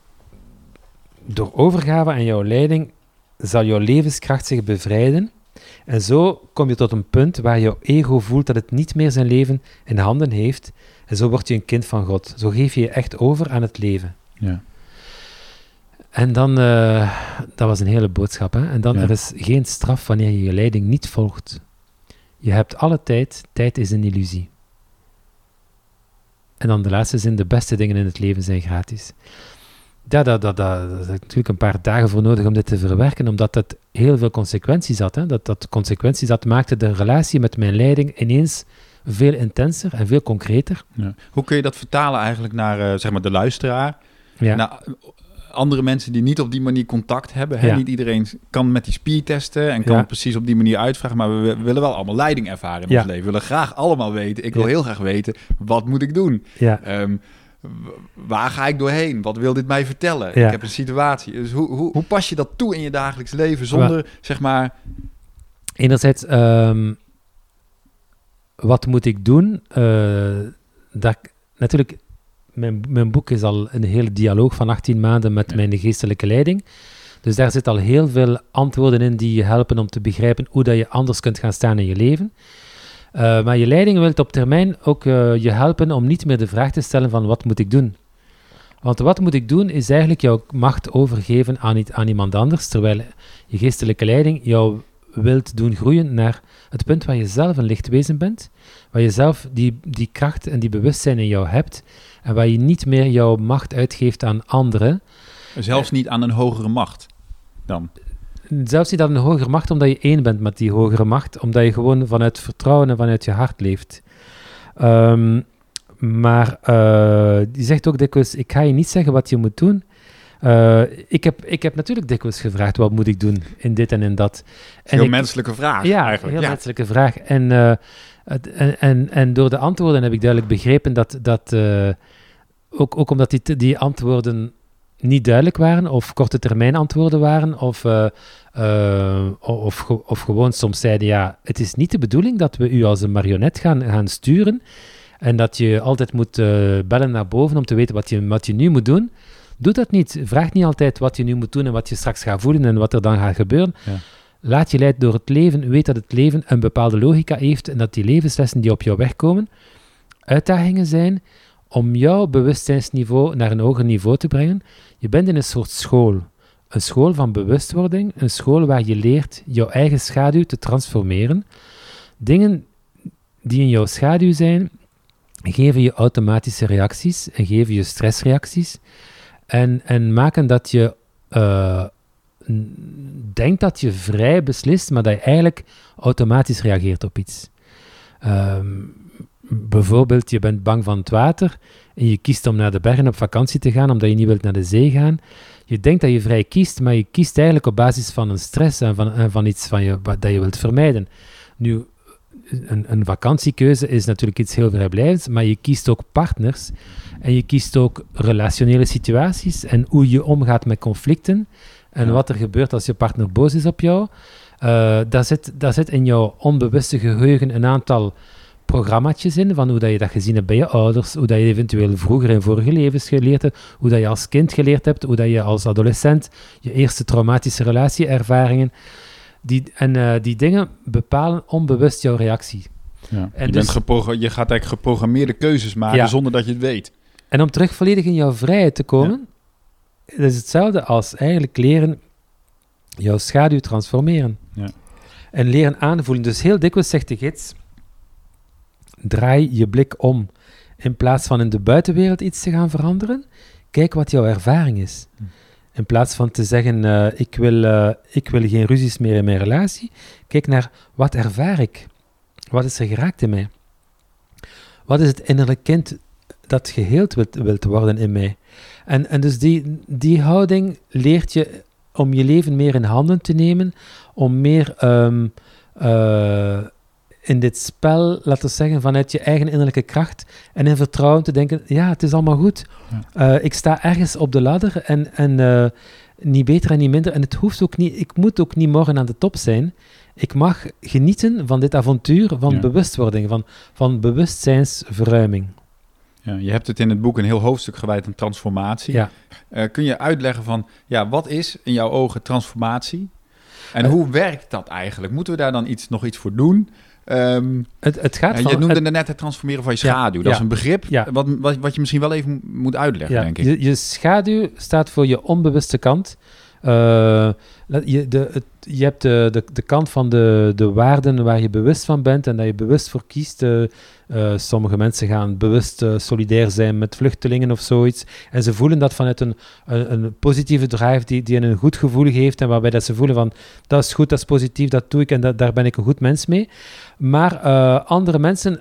door overgave aan jouw leiding zal jouw levenskracht zich bevrijden. En zo kom je tot een punt waar jouw ego voelt dat het niet meer zijn leven in handen heeft. En zo word je een kind van God. Zo geef je je echt over aan het leven. Ja. En dan, eh, dat was een hele boodschap, hè? En dan, Ja. er is geen straf wanneer je je leiding niet volgt. Je hebt alle tijd, tijd is een illusie. En dan de laatste zin, de beste dingen in het leven zijn gratis. Ja, dat, dat is natuurlijk een paar dagen voor nodig om dit te verwerken, omdat dat heel veel consequenties had. Hè? Dat, dat consequenties had, maakte de relatie met mijn leiding ineens veel intenser en veel concreter. Ja. Hoe kun je dat vertalen eigenlijk naar eh, zeg maar de luisteraar? Ja. Naar eh, andere mensen die niet op die manier contact hebben. Hè? Ja. Niet iedereen kan met die spier testen en kan precies op die manier uitvragen. Maar we, we willen wel allemaal leiding ervaren in ons leven. We willen graag allemaal weten. Ik wil heel graag weten, wat moet ik doen? ja. Ehm, waar ga ik doorheen? Wat wil dit mij vertellen? Ja. Ik heb een situatie. Dus hoe, hoe, hoe pas je dat toe in je dagelijks leven zonder, zeg maar... Enerzijds, ehm, wat moet ik doen? Eh, dat, natuurlijk, mijn, mijn boek is al een hele dialoog van 18 maanden met Ja. mijn geestelijke leiding. Dus daar zit al heel veel antwoorden in die je helpen om te begrijpen hoe dat je anders kunt gaan staan in je leven. Eh, maar je leiding wil op termijn ook eh, je helpen om niet meer de vraag te stellen van wat moet ik doen? Want wat moet ik doen is eigenlijk jouw macht overgeven aan, aan iemand anders, terwijl je geestelijke leiding jou wilt doen groeien naar het punt waar je zelf een lichtwezen bent, waar je zelf die, die kracht en die bewustzijn in jou hebt en waar je niet meer jouw macht uitgeeft aan anderen. Zelfs niet aan een hogere macht dan? Zelfs niet aan een hogere macht, omdat je één bent met die hogere macht, omdat je gewoon vanuit vertrouwen en vanuit je hart leeft. Ehm, maar uh, die zegt ook dikwijls, ik ga je niet zeggen wat je moet doen. Uh, ik, heb, ik heb natuurlijk dikwijls gevraagd, wat moet ik doen in dit en in dat. En heel menselijke vraag ja, eigenlijk. heel menselijke vraag. En, uh, en, en, en, door de antwoorden heb ik duidelijk begrepen dat, dat ook, ook omdat die, die antwoorden niet duidelijk waren, of korte termijn antwoorden waren, of, of, of gewoon soms zeiden, ja, het is niet de bedoeling dat we u als een marionet gaan, gaan sturen, en dat je altijd moet uh, bellen naar boven om te weten wat je, wat je nu moet doen. Doe dat niet. Vraag niet altijd wat je nu moet doen en wat je straks gaat voelen en wat er dan gaat gebeuren. Ja. Laat je leiden door het leven. Weet dat het leven een bepaalde logica heeft en dat die levenslessen die op jou wegkomen uitdagingen zijn om jouw bewustzijnsniveau naar een hoger niveau te brengen. Je bent in een soort school. Een school van bewustwording, een school waar je leert jouw eigen schaduw te transformeren. Dingen die in jouw schaduw zijn, geven je automatische reacties en geven je stressreacties en, en maken dat je uh, denkt dat je vrij beslist, maar dat je eigenlijk automatisch reageert op iets. Um, bijvoorbeeld, je bent bang van het water en je kiest om naar de bergen op vakantie te gaan omdat je niet wilt naar de zee gaan. Je denkt dat je vrij kiest, maar je kiest eigenlijk op basis van een stress en van, en van iets van je, wat, dat je wilt vermijden. Nu, een, een, vakantiekeuze is natuurlijk iets heel vrijblijvends, maar je kiest ook partners en je kiest ook relationele situaties en hoe je omgaat met conflicten en wat er gebeurt als je partner boos is op jou. Uh, daar, zit, daar zit in jouw onbewuste geheugen een aantal programmaatjes in, van hoe dat je dat gezien hebt bij je ouders, hoe dat je eventueel vroeger in vorige levens geleerd hebt, hoe dat je als kind geleerd hebt, hoe dat je als adolescent je eerste traumatische relatieervaringen die, en uh, die dingen bepalen onbewust jouw reactie. Ja. En je, dus, bent je gaat eigenlijk geprogrammeerde keuzes maken ja. zonder dat je het weet. En om terug volledig in jouw vrijheid te komen, ja. is hetzelfde als eigenlijk leren jouw schaduw transformeren. Ja. En leren aanvoelen. Dus heel dikwijls zegt de gids, draai je blik om. In plaats van in de buitenwereld iets te gaan veranderen, kijk wat jouw ervaring is. Hm. In plaats van te zeggen, uh, ik, wil, uh, ik wil geen ruzies meer in mijn relatie, kijk naar wat ervaar ik? Wat is er geraakt in mij? Wat is het innerlijk kind dat geheeld wilt, wilt worden in mij? En, en dus die, die houding leert je om je leven meer in handen te nemen, om meer um, uh, in dit spel, laten we zeggen, vanuit je eigen innerlijke kracht en in vertrouwen te denken, ja, het is allemaal goed. Ja. Uh, ik sta ergens op de ladder en, en uh, niet beter en niet minder. En het hoeft ook niet, ik moet ook niet morgen aan de top zijn. Ik mag genieten van dit avontuur van ja. bewustwording, van, van bewustzijnsverruiming. Ja, je hebt het in het boek een heel hoofdstuk gewijd aan transformatie. Ja. Uh, kun je uitleggen van, ja, wat is in jouw ogen transformatie? En hoe werkt dat eigenlijk? Moeten we daar dan iets, nog iets voor doen? Um, het, het gaat van, je noemde het, net het transformeren van je schaduw. dat is een begrip wat, wat, wat je misschien wel even moet uitleggen, denk ik. Je, je schaduw staat voor je onbewuste kant. Uh, je, je hebt de, de, de kant van de, de waarden waar je bewust van bent en dat je bewust voor kiest. Uh, uh, sommige mensen gaan bewust uh, solidair zijn met vluchtelingen of zoiets. En ze voelen dat vanuit een, een, positieve drive die, die een goed gevoel geeft. En waarbij dat ze voelen van dat is goed, dat is positief, dat doe ik en dat, daar ben ik een goed mens mee. Maar andere mensen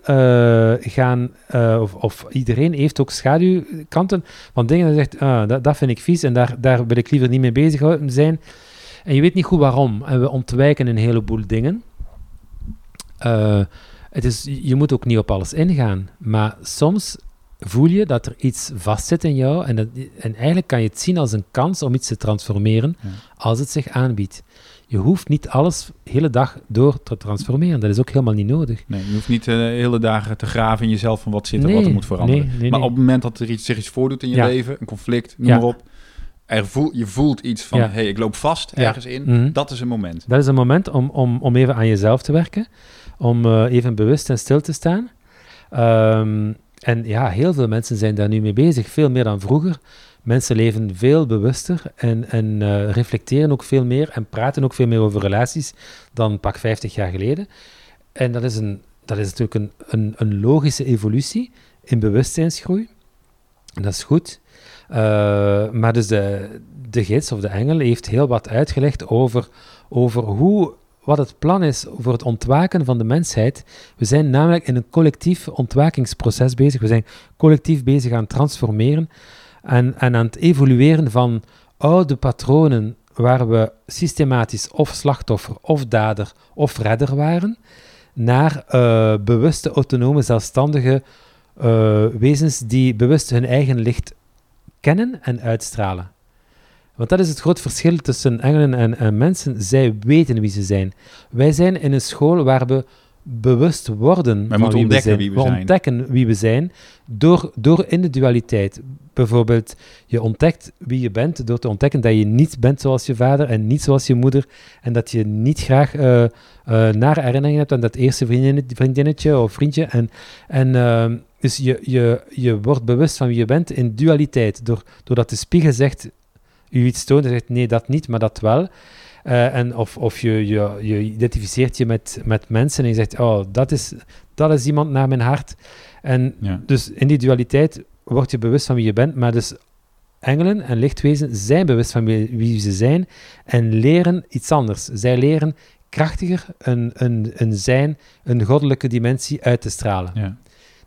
gaan, of, of, iedereen heeft ook schaduwkanten van dingen dat zegt, ah, dat, dat vind ik vies en daar, daar wil ik liever niet mee bezig zijn. En je weet niet goed waarom. En we ontwijken een heleboel dingen. Uh, het is, je moet ook niet op alles ingaan. Maar soms voel je dat er iets vastzit in jou. En, dat, en eigenlijk kan je het zien als een kans om iets te transformeren als het zich aanbiedt. Je hoeft niet alles de hele dag door te transformeren. Dat is ook helemaal niet nodig. Nee, je hoeft niet uh, hele dagen te graven in jezelf van wat zit er, wat er moet veranderen. Nee, nee, maar op het moment dat er iets, zich iets voordoet in je leven, een conflict, noem maar op, er voel, je voelt iets van, hé, hey, ik loop vast ergens in. Mhm. Dat is een moment. Dat is een moment om, om, om even aan jezelf te werken om uh, even bewust en stil te staan. Um, en ja, heel veel mensen zijn daar nu mee bezig, veel meer dan vroeger, Mensen leven veel bewuster en, en eh, reflecteren ook veel meer en praten ook veel meer over relaties dan pak 50 jaar geleden. En dat is, een, dat is natuurlijk een, een, een logische evolutie in bewustzijnsgroei. En dat is goed. Uh, maar dus de, de gids of de engel heeft heel wat uitgelegd over, over hoe, wat het plan is voor het ontwaken van de mensheid. We zijn namelijk in een collectief ontwakingsproces bezig. We zijn collectief bezig aan het transformeren en, en aan het evolueren van oude patronen waar we systematisch of slachtoffer of dader of redder waren, naar uh, bewuste, autonome, zelfstandige uh, wezens die bewust hun eigen licht kennen en uitstralen. Want dat is het groot verschil tussen engelen en, en, mensen. Zij weten wie ze zijn. Wij zijn in een school waar we bewust worden van wie we zijn. Wie we, zijn. ontdekken wie we zijn door, door in de dualiteit. Bijvoorbeeld, je ontdekt wie je bent door te ontdekken dat je niet bent zoals je vader en niet zoals je moeder. En dat je niet graag uh, uh, nare herinneringen hebt aan dat eerste vriendinnetje of vriendje. En, en uh, dus je, je, je wordt bewust van wie je bent in dualiteit. Door, doordat de spiegel zegt, u iets toont en zegt nee, dat niet, maar dat wel. Uh, en of of je, je, je identificeert je met, met mensen en je zegt, oh, dat is, dat is iemand naar mijn hart. En ja. dus in die dualiteit word je bewust van wie je bent, maar dus engelen en lichtwezen zijn bewust van wie, wie ze zijn en leren iets anders. Zij leren krachtiger een, een, een zijn, een goddelijke dimensie uit te stralen. Ja.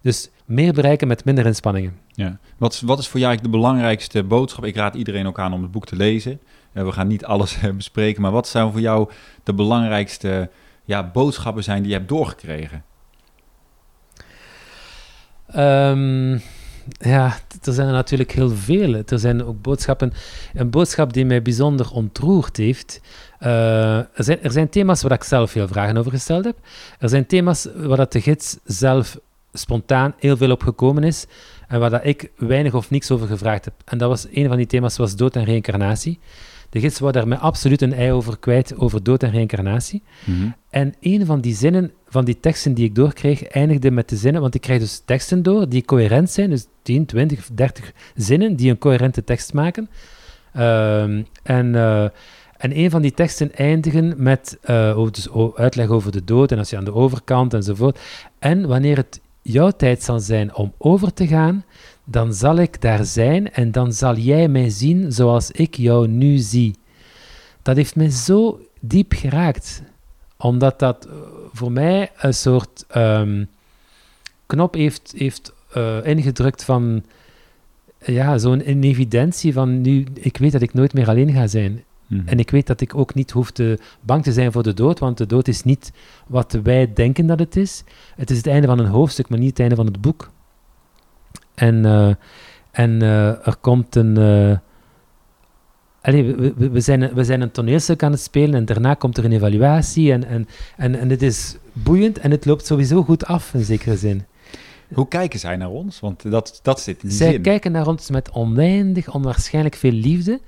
Dus meer bereiken met minder inspanningen. Ja. Wat, is, wat is voor jou eigenlijk de belangrijkste boodschap? Ik raad iedereen ook aan om het boek te lezen. Uh, we gaan niet alles uh, bespreken, maar wat zou voor jou de belangrijkste ja, boodschappen zijn die je hebt doorgekregen? Um, ja, er zijn er natuurlijk heel veel. Er zijn ook boodschappen. Een boodschap die mij bijzonder ontroerd heeft. Uh, er, zijn, er zijn thema's waar ik zelf veel vragen over gesteld heb. Er zijn thema's waar dat de gids zelf spontaan heel veel op gekomen is en waar dat ik weinig of niks over gevraagd heb. En dat was een van die thema's was dood en reïncarnatie. De gids wou daar mij absoluut een ei over kwijt, over dood en reïncarnatie. Mm -hmm. En een van die zinnen, van die teksten die ik doorkreeg, eindigde met de zinnen, want ik krijg dus teksten door die coherent zijn, dus 10, 20, 30 zinnen die een coherente tekst maken. Uh, en, uh, en een van die teksten eindigen met uh, dus uitleg over de dood en als je aan de overkant enzovoort. En wanneer het jouw tijd zal zijn om over te gaan, dan zal ik daar zijn en dan zal jij mij zien zoals ik jou nu zie. Dat heeft mij zo diep geraakt, omdat dat voor mij een soort um, knop heeft, heeft uh, ingedrukt van ja, zo'n evidentie van nu, ik weet dat ik nooit meer alleen ga zijn. Mm. En ik weet dat ik ook niet hoef te bang te zijn voor de dood, want de dood is niet wat wij denken dat het is. Het is het einde van een hoofdstuk, maar niet het einde van het boek. En, uh, en uh, er komt een. Allez, we, we, we, zijn, we zijn een toneelstuk aan het spelen en daarna komt er een evaluatie. En, en, en, en het is boeiend en het loopt sowieso goed af in zekere zin. Hoe kijken zij naar ons? Want dat, dat zit in Zij zin. kijken naar ons met oneindig, onwaarschijnlijk veel liefde.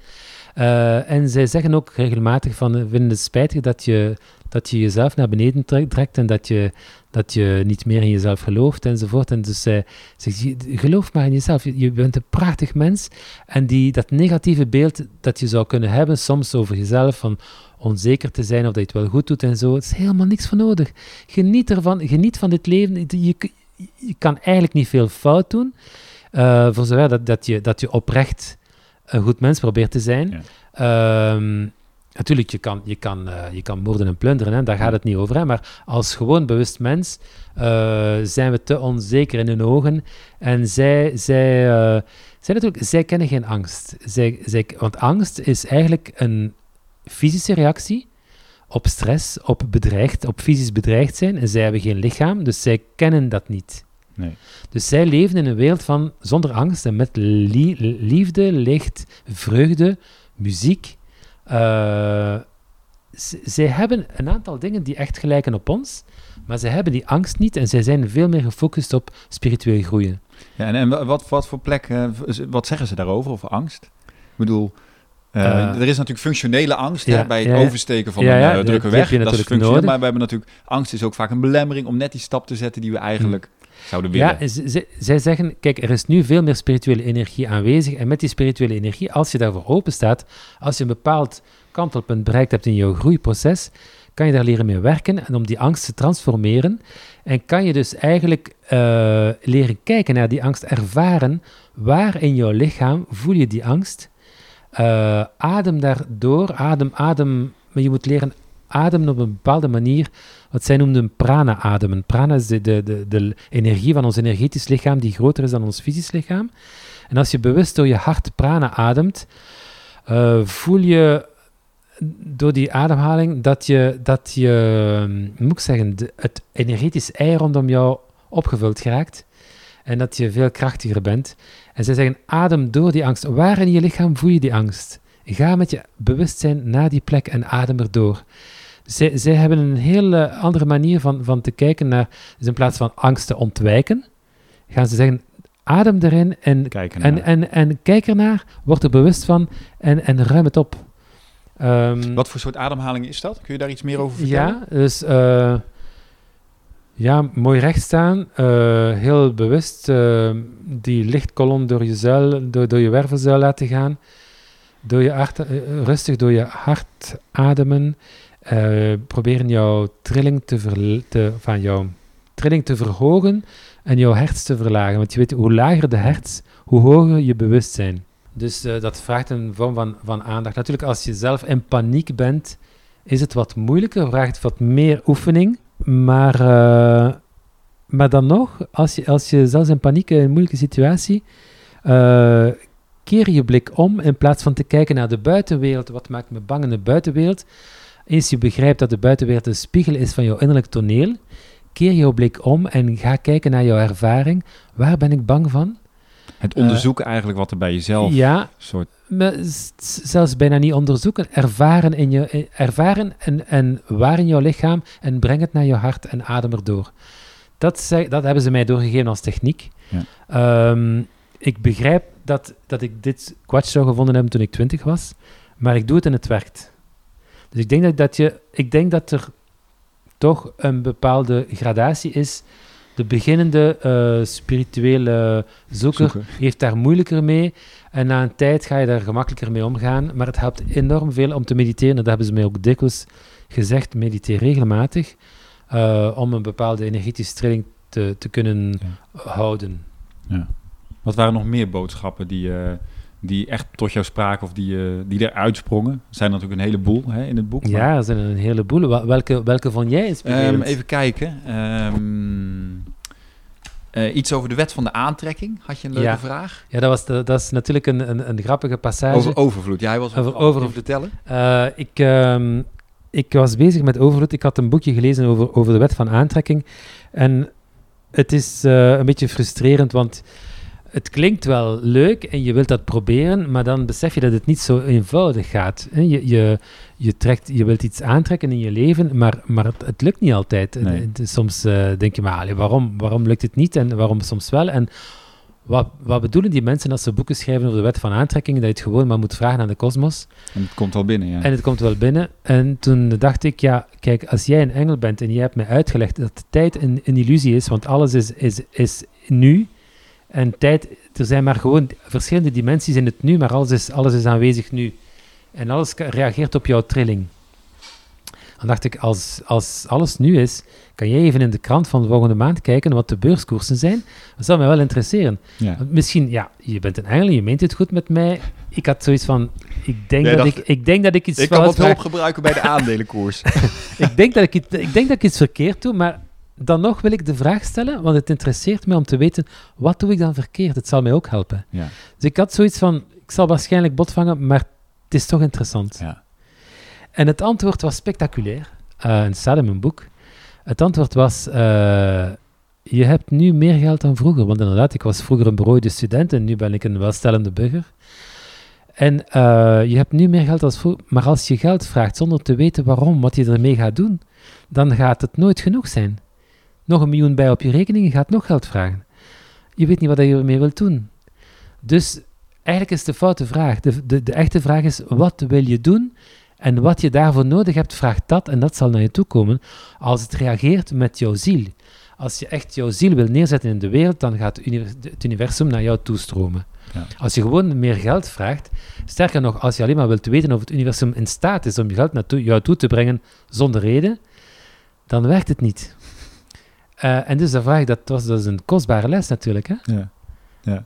Uh, en zij zeggen ook regelmatig van, we vinden het spijtig dat je, dat je jezelf naar beneden trekt en dat je, dat je niet meer in jezelf gelooft enzovoort. En dus zij zegt, geloof maar in jezelf, je, je, bent een prachtig mens. En die, dat negatieve beeld dat je zou kunnen hebben soms over jezelf, van onzeker te zijn of dat je het wel goed doet en zo, het is helemaal niks van nodig. Geniet ervan, geniet van dit leven. Je, je kan eigenlijk niet veel fout doen, uh, voor zover dat, dat, je, dat je oprecht een goed mens probeert te zijn. Ja. Um, natuurlijk, je kan, je, kan, uh, je kan moorden en plunderen, hè, daar gaat het niet over. Hè, maar als gewoon bewust mens uh, zijn we te onzeker in hun ogen. En zij, zij, uh, zij, natuurlijk, zij kennen geen angst. Zij, zij, want angst is eigenlijk een fysische reactie op stress, op bedreigd, op fysisch bedreigd zijn. En zij hebben geen lichaam, dus zij kennen dat niet. Nee. Dus zij leven in een wereld van zonder angst en met li liefde, licht, vreugde, muziek. Uh, zij hebben een aantal dingen die echt gelijken op ons, maar zij hebben die angst niet en zij zijn veel meer gefocust op spiritueel groeien. Ja, en, en wat, wat voor plek, uh, wat zeggen ze daarover, over angst? Ik bedoel... Uh, Eh, er is natuurlijk functionele angst ja, hè, bij het ja, oversteken van Ja, een eh, drukke weg. dat is functioneel, nodig. maar we hebben natuurlijk... Angst is ook vaak een belemmering om net die stap te zetten die we eigenlijk zouden willen. Ja, zij zeggen, kijk, er is nu veel meer spirituele energie aanwezig. En met die spirituele energie, als je daarvoor open staat, als je een bepaald kantelpunt bereikt hebt in jouw groeiproces, kan je daar leren mee werken en om die angst te transformeren. En kan je dus eigenlijk eh, leren kijken naar die angst, ervaren waar in jouw lichaam voel je die angst. Eh, adem daardoor, adem, adem, maar je moet leren ademen op een bepaalde manier, wat zij noemden prana-ademen. Prana is de, de, de, energie van ons energetisch lichaam die groter is dan ons fysisch lichaam. En als je bewust door je hart prana ademt, eh, voel je door die ademhaling dat je, dat je moet ik zeggen, het energetisch ei rondom jou opgevuld geraakt. En dat je veel krachtiger bent. En zij zeggen, adem door die angst. Waar in je lichaam voel je die angst? Ga met je bewustzijn naar die plek en adem erdoor. Zij, zij hebben een hele andere manier van, van te kijken naar, dus in plaats van angst te ontwijken, gaan ze zeggen, adem erin en, Kijken en, naar- en, en kijk ernaar, word er bewust van en, en ruim het op. Ehm, Wat voor soort ademhaling is dat? Kun je daar iets meer over vertellen? ja, dus eh, ja, mooi recht staan, eh, heel bewust eh, die lichtkolom door je zuil, door, door je wervelzuil laten gaan, door je hart, rustig door je hart ademen, eh, proberen jouw trilling te, te, van jouw trilling te verhogen en jouw hertz te verlagen. Want je weet, hoe lager de hertz, hoe hoger je bewustzijn. Dus eh, dat vraagt een vorm van, van aandacht. Natuurlijk, als je zelf in paniek bent, is het wat moeilijker, vraagt wat meer oefening. Maar, eh, maar dan nog, als je, als je zelfs in paniek in een moeilijke situatie, eh, keer je blik om in plaats van te kijken naar de buitenwereld. Wat maakt me bang in de buitenwereld? Eens je begrijpt dat de buitenwereld een spiegel is van jouw innerlijk toneel, keer jouw blik om en ga kijken naar jouw ervaring. Waar ben ik bang van? Het onderzoeken eigenlijk wat er bij jezelf Ja, soort... zelfs bijna niet onderzoeken. Ervaren, in je, eh, ervaren en, en waar in jouw lichaam en breng het naar je hart en adem erdoor. Dat, zei, dat hebben ze mij doorgegeven als techniek. Ja. Ehm, ik begrijp dat, dat ik dit kwatsch zou gevonden hebben toen ik twintig was, maar ik doe het en het werkt. Dus ik denk dat, dat, je, ik denk dat er toch een bepaalde gradatie is. De beginnende eh, spirituele zoeker heeft daar moeilijker mee. En na een tijd ga je daar gemakkelijker mee omgaan. Maar het helpt enorm veel om te mediteren. Dat hebben ze mij ook dikwijls gezegd. Mediteer regelmatig. eh, om een bepaalde energetische trilling te, te kunnen houden. Wat waren nog meer boodschappen die, eh, die echt tot jou spraken of die, eh, die er uitsprongen? Er zijn natuurlijk een heleboel hè, in het boek. maar- Ja, er zijn een heleboel. Welke, welke vond jij inspirerend? Ehm, even kijken. Ehm, eh, iets over de wet van de aantrekking. Had je een leuke Ja. vraag? Ja, dat, was de- dat is natuurlijk een, een, een grappige passage. Over overvloed. Ja, hij was Over over overvloed. vertellen. Eh, ik, ehm, ik was bezig met overvloed. Ik had een boekje gelezen over, over de wet van aantrekking. En het is een beetje frustrerend, want het klinkt wel leuk en je wilt dat proberen, maar dan besef je dat het niet zo eenvoudig gaat. Je, je, je, trekt, je wilt iets aantrekken in je leven, maar, maar het, het lukt niet altijd. Nee. Soms eh, denk je, maar allee, waarom, waarom lukt het niet en waarom soms wel? En wat, wat bedoelen die mensen als ze boeken schrijven over de wet van aantrekking? Dat je het gewoon maar moet vragen aan de kosmos. En het komt al binnen, ja. En het komt wel binnen. En toen dacht ik, ja, kijk, als jij een engel bent en jij hebt mij uitgelegd dat de tijd een, een illusie is, want alles is, is, is nu. En tijd, er zijn maar gewoon verschillende dimensies in het nu, maar alles is, alles is aanwezig nu. En alles reageert op jouw trilling. Dan dacht ik, als, als alles nu is, kan jij even in de krant van de volgende maand kijken wat de beurskoersen zijn. Dat zou mij wel interesseren. ja. Misschien, ja, je bent een engel, je meent het goed met mij. Ik had zoiets van, ik denk, dat, dacht, ik, ik denk dat ik iets Ik kan wat hulp gebruiken bij de aandelenkoers. *laughs* ik, denk dat ik, iets- ik denk dat ik iets verkeerd doe, maar dan nog wil ik de vraag stellen, want het interesseert me om te weten, wat doe ik dan verkeerd? Het zal mij ook helpen. ja. Dus ik had zoiets van, ik zal waarschijnlijk bot vangen, maar het is toch interessant. Ja. En het antwoord was spectaculair. Eh het staat in mijn boek. Het antwoord was, eh, je hebt nu meer geld dan vroeger. Want inderdaad, ik was vroeger een berooide student en nu ben ik een welstellende burger. En eh, je hebt nu meer geld dan vroeger. Maar als je geld vraagt zonder te weten waarom, wat je ermee gaat doen, dan gaat het nooit genoeg zijn. Nog een miljoen bij op je rekening, je gaat nog geld vragen. Je weet niet wat je ermee wilt doen. Dus eigenlijk is het de foute vraag. De, de, de echte vraag is, wat wil je doen? En wat je daarvoor nodig hebt, vraag dat en dat zal naar je toe komen als het reageert met jouw ziel. Als je echt jouw ziel wil neerzetten in de wereld, dan gaat het universum naar jou toestromen. Ja. Als je gewoon meer geld vraagt, sterker nog, als je alleen maar wilt weten of het universum in staat is om je geld naar jou toe te brengen zonder reden, dan werkt het niet. Eh, en dus de vraag, dat was dus een kostbare les natuurlijk. Hè? Ja.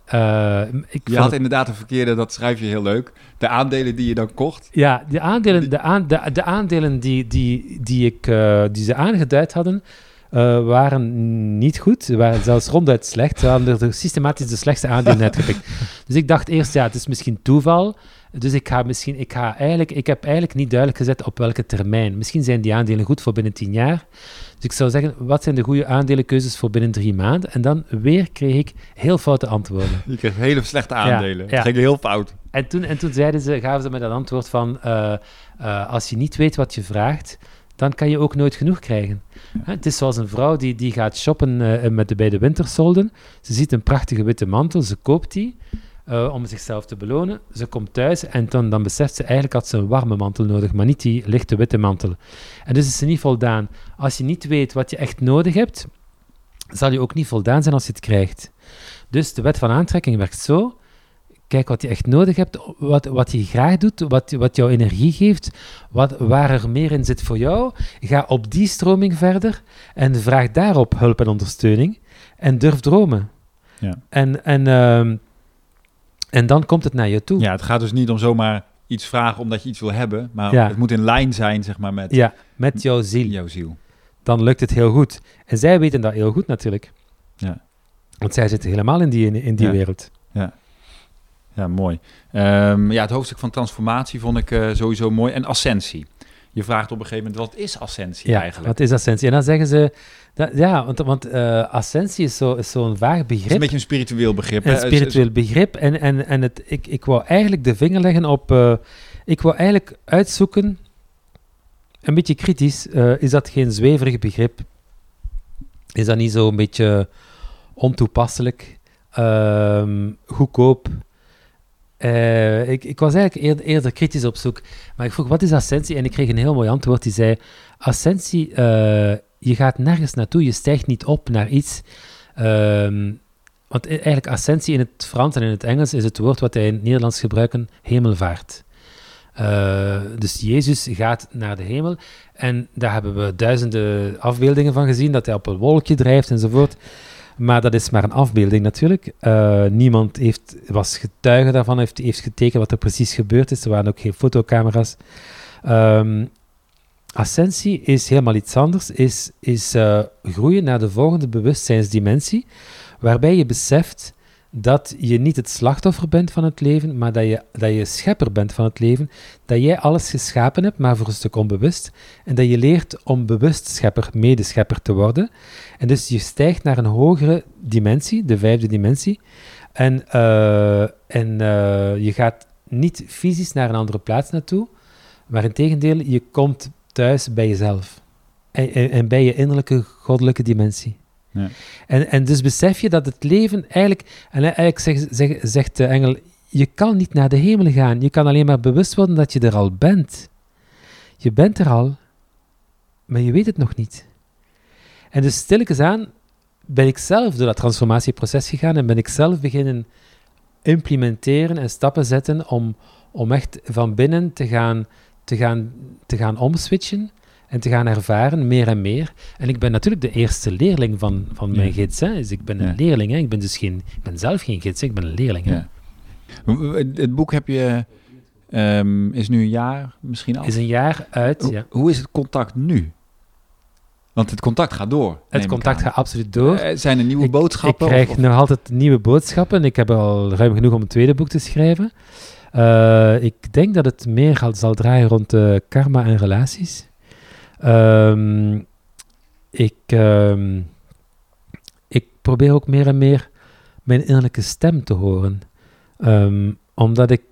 Eh, ik Je had het- inderdaad een verkeerde, dat schrijf je heel leuk. De aandelen die je dan kocht. Ja, de aandelen, de aan, de, de aandelen die, die, die, ik, eh, die ze aangeduid hadden, eh, waren niet goed. Ze waren zelfs ronduit slecht. Ze hadden er systematisch de slechtste aandelen *laughs* uitgepikt. Dus ik dacht eerst, ja, het is misschien toeval. Dus ik ga misschien, ik ga eigenlijk, ik heb eigenlijk niet duidelijk gezet op welke termijn. Misschien zijn die aandelen goed voor binnen tien jaar. Dus ik zou zeggen, wat zijn de goede aandelenkeuzes voor binnen drie maanden? En dan weer kreeg ik heel foute antwoorden. *laughs* Je kreeg hele slechte aandelen. ja. Ging heel fout. En toen, en toen zeiden ze, gaven ze me dat antwoord van, eh, eh, als je niet weet wat je vraagt, dan kan je ook nooit genoeg krijgen. Het is zoals een vrouw die, die gaat shoppen eh, met de, bij de wintersolden. Ze ziet een prachtige witte mantel, ze koopt die eh, om zichzelf te belonen. Ze komt thuis en dan, dan beseft ze eigenlijk had ze een warme mantel nodig, maar niet die lichte witte mantel. En dus is ze niet voldaan. Als je niet weet wat je echt nodig hebt, zal je ook niet voldaan zijn als je het krijgt. Dus de wet van aantrekking werkt zo. Kijk wat je echt nodig hebt, wat, wat je graag doet, wat, wat jouw energie geeft, wat, waar er meer in zit voor jou. Ga op die stroming verder en vraag daarop hulp en ondersteuning. En durf dromen. Ja. En, en, ehm, en dan komt het naar je toe. Ja, het gaat dus niet om zomaar iets vragen omdat je iets wil hebben. Maar Ja. het moet in lijn zijn, zeg maar, met Ja, met jouw ziel. jouw ziel. Dan lukt het heel goed. En zij weten dat heel goed natuurlijk. Ja. Want zij zitten helemaal in die, in, die Ja. wereld. Ja, mooi. Ehm, ja, het hoofdstuk van transformatie vond ik eh, sowieso mooi. En ascensie. Je vraagt op een gegeven moment, wat is ascensie Ja, eigenlijk? wat is ascensie? En dan zeggen ze... Dat, ja, want, want eh, ascensie is zo'n zo'n vaag Het is begrip. een beetje een spiritueel begrip. hè? Een spiritueel begrip. En, en, en het, ik, ik wou eigenlijk de vinger leggen op... eh, ik wou eigenlijk uitzoeken... Een beetje kritisch. eh, is dat geen zweverig begrip? Is dat niet zo een beetje ontoepasselijk? ehm, goedkoop? Eh, ik, was eigenlijk eerder, eerder kritisch op zoek. Maar ik vroeg, wat is ascensie? En ik kreeg een heel mooi antwoord. Die zei, ascensie, eh, je gaat nergens naartoe. Je stijgt niet op naar iets. Ehm, want e- eigenlijk ascensie in het Frans en in het Engels is het woord wat wij in het Nederlands gebruiken, hemelvaart. Eh, dus Jezus gaat naar de hemel en daar hebben we duizenden afbeeldingen van gezien, dat hij op een wolkje drijft enzovoort. Maar dat is maar een afbeelding natuurlijk. Eh, niemand heeft, was getuige daarvan, heeft, heeft getekend wat er precies gebeurd is. Er waren ook geen fotocamera's. Ehm, ascensie is helemaal iets anders, is, is eh, groeien naar de volgende bewustzijnsdimensie, waarbij je beseft dat je niet het slachtoffer bent van het leven, maar dat je, dat je schepper bent van het leven, dat jij alles geschapen hebt, maar voor een stuk onbewust, en dat je leert om bewust schepper, medeschepper te worden. En dus je stijgt naar een hogere dimensie, de vijfde dimensie, en, eh, en eh, je gaat niet fysisch naar een andere plaats naartoe, maar in tegendeel, je komt thuis bij jezelf. En, en, en bij je innerlijke goddelijke dimensie. En, en dus besef je dat het leven eigenlijk, en eigenlijk zeg, zeg- zegt de engel, je kan niet naar de hemel gaan. Je kan alleen maar bewust worden dat je er al bent. Je bent er al, maar je weet het nog niet. En dus stilletjes aan ben ik zelf door dat transformatieproces gegaan en ben ik zelf beginnen implementeren en stappen zetten om, om echt van binnen te gaan, te gaan, te gaan omswitchen en te gaan ervaren, meer en meer. En ik ben natuurlijk de eerste leerling van, van mijn Ja. gids. Hè. Dus ik ben een Ja. leerling. Hè. Ik ben dus geen, ik ben zelf geen gids, hè. ik ben een leerling. Hè. Ja. Het boek heb je, ehm, is nu een jaar misschien al. Is een jaar uit. Hoe, Ja. hoe is het contact nu? Want het contact gaat door. Het contact gaat absoluut door. Eh, zijn er nieuwe Ik- boodschappen? Ik krijg of- of- nog altijd nieuwe boodschappen. Ik heb al ruim genoeg om een tweede boek te schrijven. Eh, ik denk dat het meer zal draaien rond eh, karma en relaties. Ehm, ik, ehm, ik probeer ook meer en meer mijn innerlijke stem te horen. Ehm, omdat, ik,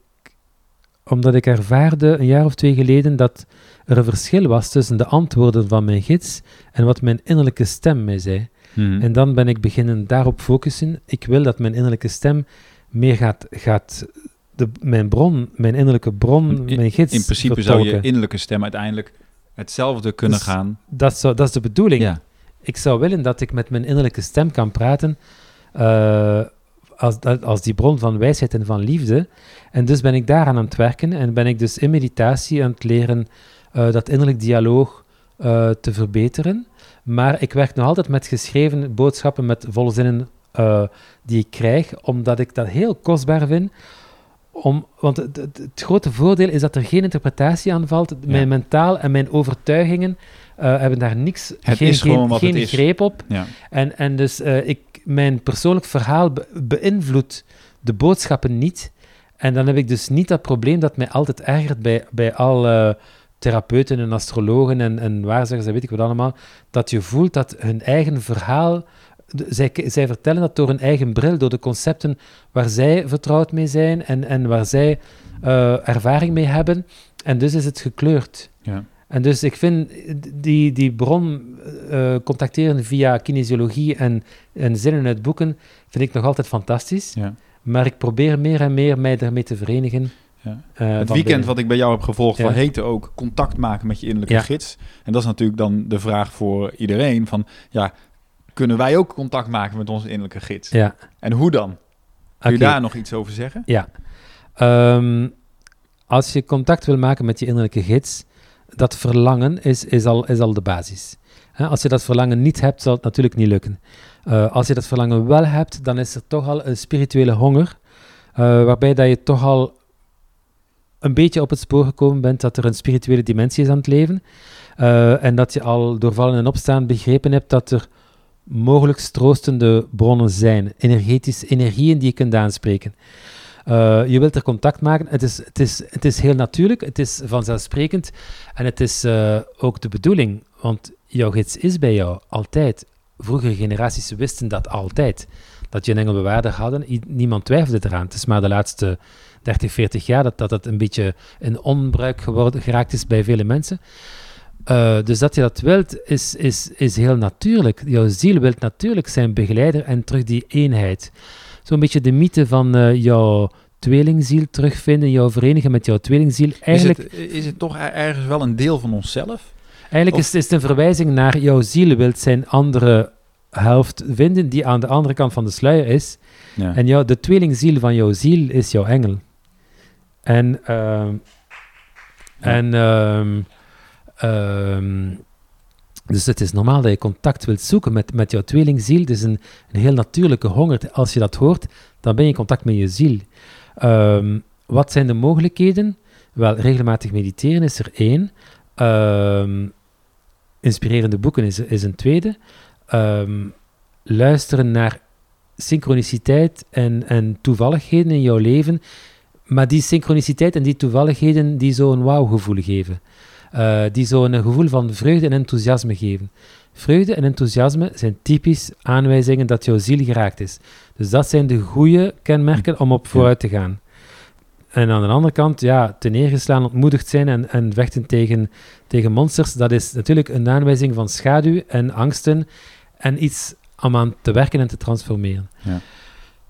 omdat ik ervaarde een jaar of twee geleden dat er een verschil was tussen de antwoorden van mijn gids en wat mijn innerlijke stem mij zei. Mhm. En dan ben ik beginnen daarop focussen. Ik wil dat mijn innerlijke stem meer gaat, gaat de, mijn bron, mijn innerlijke bron, In- mijn gids In principe zou je innerlijke stem uiteindelijk hetzelfde kunnen Dus- gaan. Dat, zou, dat is de bedoeling. Ja. Ik zou willen dat ik met mijn innerlijke stem kan praten eh, als, als die bron van wijsheid en van liefde. En dus ben ik daaraan aan het werken en ben ik dus in meditatie aan het leren eh, dat innerlijk dialoog eh, te verbeteren. Maar ik werk nog altijd met geschreven boodschappen, met volzinnen die ik krijg, omdat ik dat heel kostbaar vind. Om, want het, het- het grote voordeel is dat er geen interpretatie aan valt. Mijn mentaal en mijn overtuigingen eh, hebben daar niks, Het geen, geen, geen het is. greep op. Ja. En, en dus eh, ik, mijn persoonlijk verhaal be- beïnvloedt de boodschappen niet. En dan heb ik dus niet dat probleem dat mij altijd ergert bij, bij alle therapeuten en astrologen en, en waarzeggers en weet ik wat allemaal, dat je voelt dat hun eigen verhaal, de- zij, zij vertellen dat door hun eigen bril, door de concepten waar zij vertrouwd mee zijn en, en waar zij eh, ervaring mee hebben. En dus is het gekleurd. Ja. En dus ik vind die, die bron eh, contacteren via kinesiologie en, en zinnen uit boeken, vind ik nog altijd fantastisch. Ja. Maar ik probeer meer en meer mij daarmee te verenigen. Ja. eh, Het weekend binnen. wat ik bij jou heb gevolgd, Ja. van heette ook contact maken met je innerlijke Ja. gids. En dat is natuurlijk dan de vraag voor iedereen van, ja, kunnen wij ook contact maken met onze innerlijke gids? Ja, En hoe dan? Kun je daar nog iets over zeggen? Ja. Ehm, als je contact wil maken met je innerlijke gids, dat verlangen is, is, al, is al de basis. Als je dat verlangen niet hebt, zal het natuurlijk niet lukken. Eh, als je dat verlangen wel hebt, dan is er toch al een spirituele honger, eh, waarbij dat je toch al een beetje op het spoor gekomen bent dat er een spirituele dimensie is aan het leven. Eh, en dat je al door vallen en opstaan begrepen hebt dat er mogelijk troostende bronnen zijn, energetisch, energieën die je kunt aanspreken. Eh, je wilt er contact maken. Het is, het, is, het is heel natuurlijk, het is vanzelfsprekend en het is eh, ook de bedoeling, want jouw gids is bij jou altijd. Vroegere generaties wisten dat altijd, dat je een engelbewaarder hadden. Niemand twijfelde eraan. Het is maar de laatste 30, 40 jaar dat dat, dat een beetje in onbruik geworden, geraakt is bij vele mensen. Eh, dus dat je dat wilt, is, is, is heel natuurlijk. Jouw ziel wil natuurlijk zijn begeleider en terug die eenheid. Zo'n beetje de mythe van eh, jouw tweelingziel terugvinden, jouw verenigen met jouw tweelingziel. Eigenlijk, Is, het, is het toch er- ergens wel een deel van onszelf? eigenlijk of- is, is het een verwijzing naar jouw ziel wilt zijn andere helft vinden, die aan de andere kant van de sluier is. Ja. En jou, de tweelingziel van jouw ziel is jouw engel. En, ehm, en ehm, dus het is normaal dat je contact wilt zoeken met, met jouw tweelingziel. Het is een, een heel natuurlijke honger. Als je dat hoort, dan ben je in contact met je ziel. Ehm, wat zijn de mogelijkheden? Wel, regelmatig mediteren is er één. Ehm, inspirerende boeken is, is een tweede. Luisteren naar synchroniciteit en, en toevalligheden in jouw leven, maar die synchroniciteit en die toevalligheden die zo'n wauw-gevoel geven. Eh, die zo'n gevoel van vreugde en enthousiasme geven. Vreugde en enthousiasme zijn typisch aanwijzingen dat jouw ziel geraakt is. Dus dat zijn de goede kenmerken om op vooruit te gaan. En aan de andere kant, ja, te neergeslaan, ontmoedigd zijn en, en vechten tegen, tegen monsters, dat is natuurlijk een aanwijzing van schaduw en angsten en iets om aan te werken en te transformeren. Ja.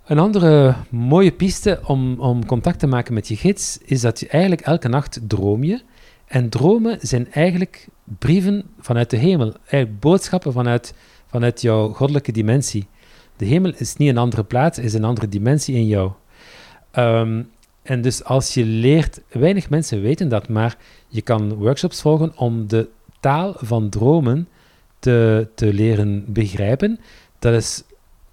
Een andere mooie piste om, om contact te maken met je gids is dat je eigenlijk elke nacht droom je. En dromen zijn eigenlijk brieven vanuit de hemel, eigenlijk boodschappen vanuit, vanuit jouw goddelijke dimensie. De hemel is niet een andere plaats, is een andere dimensie in jou. Ehm, en dus als je leert, weinig mensen weten dat, maar je kan workshops volgen om de taal van dromen te, te leren begrijpen. Dat is,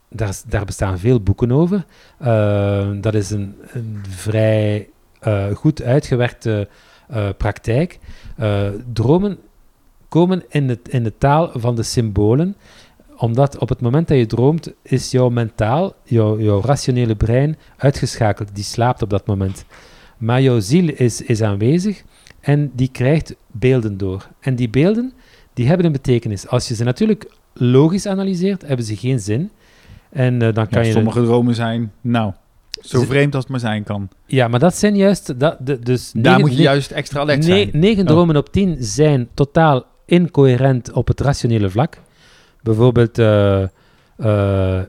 daar, daar bestaan veel boeken over. Eh, dat is een, een vrij eh, goed uitgewerkte eh, praktijk. Eh, dromen komen in, het, in de taal van de symbolen, omdat op het moment dat je droomt, is jouw mentaal, jouw, jouw rationele brein uitgeschakeld. Die slaapt op dat moment. Maar jouw ziel is, is aanwezig en die krijgt beelden door. En die beelden, die hebben een betekenis. Als je ze natuurlijk logisch analyseert, hebben ze geen zin. En eh, dan kan Ja, je... sommige dromen zijn, nou, zo vreemd als het maar zijn kan. Ja, maar dat zijn juist... Dat, de, dus Daar negen- moet je juist extra alert ne- zijn. Negen Oh. dromen op tien zijn totaal incoherent op het rationele vlak. Bijvoorbeeld, eh, eh,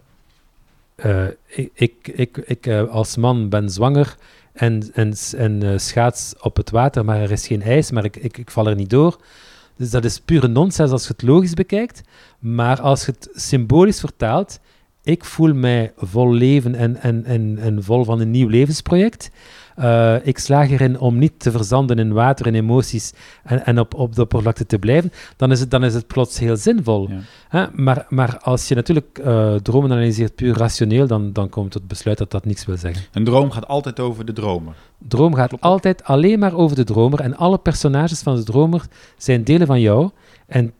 eh, ik, ik, ik, ik als man ben zwanger en, en, en schaats op het water, maar er is geen ijs, maar ik, ik, ik val er niet door. Dus dat is pure nonsens als je het logisch bekijkt. Maar als je het symbolisch vertaalt, ik voel mij vol leven en, en, en, en vol van een nieuw levensproject. Uh, ik slaag erin om niet te verzanden in water en emoties en, en op, op de oppervlakte te blijven, dan is het, dan is het plots heel zinvol. Ja. Maar, maar als je natuurlijk uh, dromen analyseert puur rationeel, dan, dan komt het besluit dat dat niks wil zeggen. Een droom gaat altijd over de dromer. Droom gaat Klopt. altijd alleen maar over de dromer en alle personages van de dromer zijn delen van jou en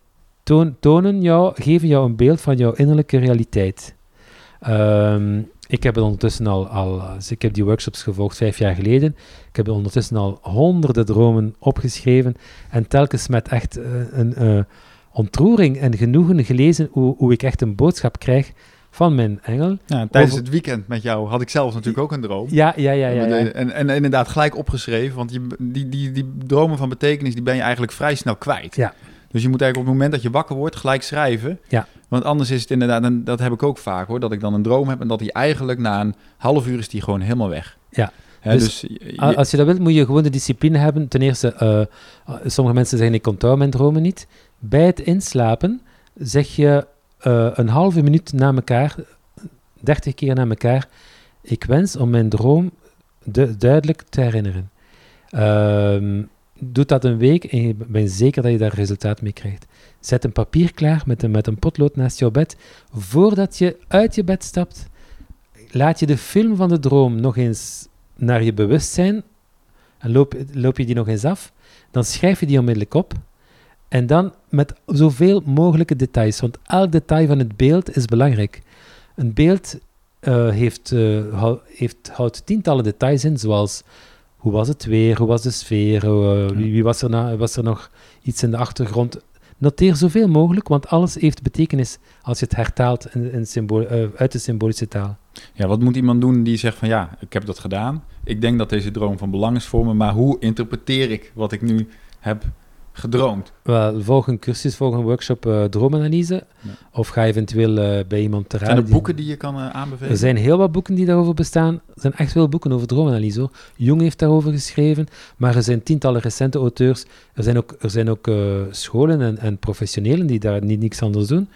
tonen jou, geven jou een beeld van jouw innerlijke realiteit. Um, ik heb het ondertussen al, al dus ik heb die workshops gevolgd vijf jaar geleden. Ik heb ondertussen al honderden dromen opgeschreven en telkens met echt uh, een uh, ontroering en genoegen gelezen hoe, hoe ik echt een boodschap krijg van mijn engel. Ja, tijdens over... het weekend met jou had ik zelf natuurlijk ook een droom. Ja, ja, ja. ja, ja. En, en, en, inderdaad gelijk opgeschreven, want die, die, die, die dromen van betekenis die ben je eigenlijk vrij snel kwijt. Ja. Dus je moet eigenlijk op het moment dat je wakker wordt gelijk schrijven. Ja. Want anders is het inderdaad, en dat heb ik ook vaak hoor, dat ik dan een droom heb en dat die eigenlijk na een half uur is die gewoon helemaal weg. Ja. He, dus, dus je, als je dat wilt, moet je gewoon de discipline hebben. Ten eerste, uh, sommige mensen zeggen ik onthoud mijn dromen niet. Bij het inslapen zeg je uh, een halve minuut na elkaar, dertig keer na elkaar, ik wens om mijn droom du duidelijk te herinneren. Uh, doe dat een week en je bent zeker dat je daar resultaat mee krijgt. Zet een papier klaar met een, met een potlood naast jouw bed. Voordat je uit je bed stapt, laat je de film van de droom nog eens naar je bewustzijn en loop, loop je die nog eens af. Dan schrijf je die onmiddellijk op. En dan met zoveel mogelijke details, want elk detail van het beeld is belangrijk. Een beeld uh, heeft, uh, heeft, houdt tientallen details in, zoals hoe was het weer, hoe was de sfeer, uh, wie, wie, was, er na, was er nog iets in de achtergrond. Noteer zoveel mogelijk, want alles heeft betekenis als je het hertaalt in, in symbool, uh, uit de symbolische taal. Ja, wat moet iemand doen die zegt van ja, ik heb dat gedaan. Ik denk dat deze droom van belang is voor me, maar hoe interpreteer ik wat ik nu heb gedroomd? Wel, volg een cursus, volg een workshop uh, droomanalyse. Ja. Of ga eventueel uh, bij iemand te raden. Zijn er boeken die je kan uh, aanbevelen? Er zijn heel wat boeken die daarover bestaan. Er zijn echt veel boeken over droomanalyse. Hoor. Jung heeft daarover geschreven, maar er zijn tientallen recente auteurs. Er zijn ook, er zijn ook scholen en, en, professionelen die daar niet niks anders doen.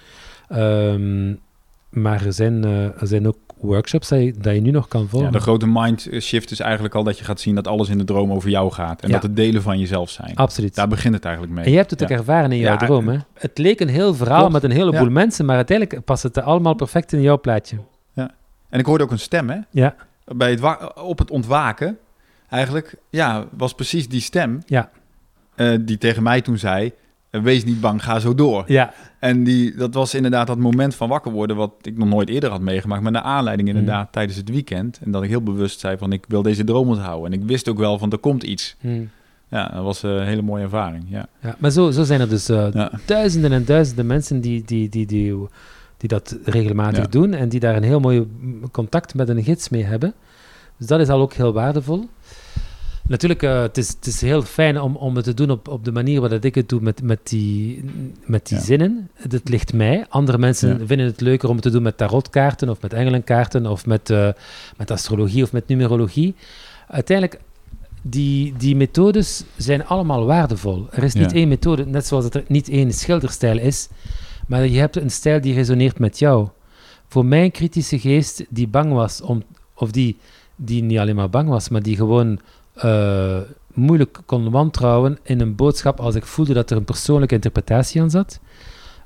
Um, maar er zijn, er zijn ook workshops dat je, dat je nu nog kan volgen. Ja, de grote mind shift is eigenlijk al dat je gaat zien dat alles in de droom over jou gaat. En ja. dat het delen van jezelf zijn. Absoluut. Daar begint het eigenlijk mee. En je hebt het ook ervaren in jouw droom. Hè? Het leek een heel verhaal Klopt. met een heleboel mensen, maar uiteindelijk past het allemaal perfect in jouw plaatje. Ja. En ik hoorde ook een stem, hè? Ja. Bij het op het ontwaken, eigenlijk, ja, was precies die stem. Ja. Uh, die tegen mij toen zei, wees niet bang, ga zo door. Ja. En die, dat was inderdaad dat moment van wakker worden, wat ik nog nooit eerder had meegemaakt. Maar naar aanleiding inderdaad mm. tijdens het weekend. En dat ik heel bewust zei van, ik wil deze droom onthouden. En ik wist ook wel van, er komt iets. Mm. Ja, dat was een hele mooie ervaring, ja. ja maar zo, zo zijn er dus uh, ja. duizenden en duizenden mensen die, die, die, die, die dat regelmatig ja. doen. En die daar een heel mooi contact met een gids mee hebben. Dus dat is al ook heel waardevol. Natuurlijk, uh, het, is, het is heel fijn om, om het te doen op, op de manier waarop ik het doe met, met die, met die ja. zinnen. Dat ligt mij. Andere mensen ja. vinden het leuker om het te doen met tarotkaarten of met engelenkaarten of met, uh, met astrologie of met numerologie. Uiteindelijk, die, die methodes zijn allemaal waardevol. Er is niet één methode, net zoals er niet één schilderstijl is, maar je hebt een stijl die resoneert met jou. Voor mijn kritische geest die bang was om, of die, die niet alleen maar bang was, maar die gewoon uh, moeilijk kon wantrouwen in een boodschap als ik voelde dat er een persoonlijke interpretatie aan zat.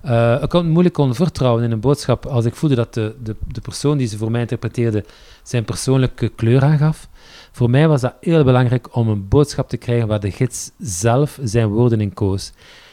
Uh, ik kon moeilijk kon vertrouwen in een boodschap als ik voelde dat de, de, de persoon die ze voor mij interpreteerde zijn persoonlijke kleur aangaf. Voor mij was dat heel belangrijk om een boodschap te krijgen waar de gids zelf zijn woorden in koos.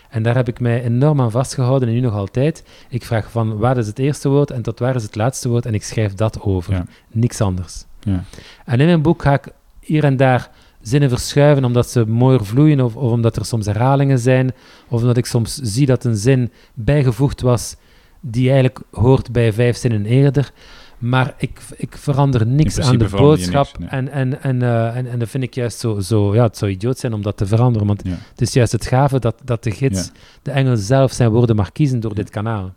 En daar heb ik mij enorm aan vastgehouden en nu nog altijd. Ik vraag van waar is het eerste woord en tot waar is het laatste woord en ik schrijf dat over. Ja. Niks anders. Ja. En in mijn boek ga ik hier en daar zinnen verschuiven omdat ze mooier vloeien of, of, omdat er soms herhalingen zijn of omdat ik soms zie dat een zin bijgevoegd was die eigenlijk hoort bij vijf zinnen eerder. Maar ik, ik verander niks aan de boodschap. Niks, nee. en, en, en, uh, en, en dat vind ik juist zo, zo... Ja, het zou idioot zijn om dat te veranderen. Want ja. het is juist het gave dat, dat de gids, Ja. de engel zelf, zijn woorden mag kiezen door dit kanaal.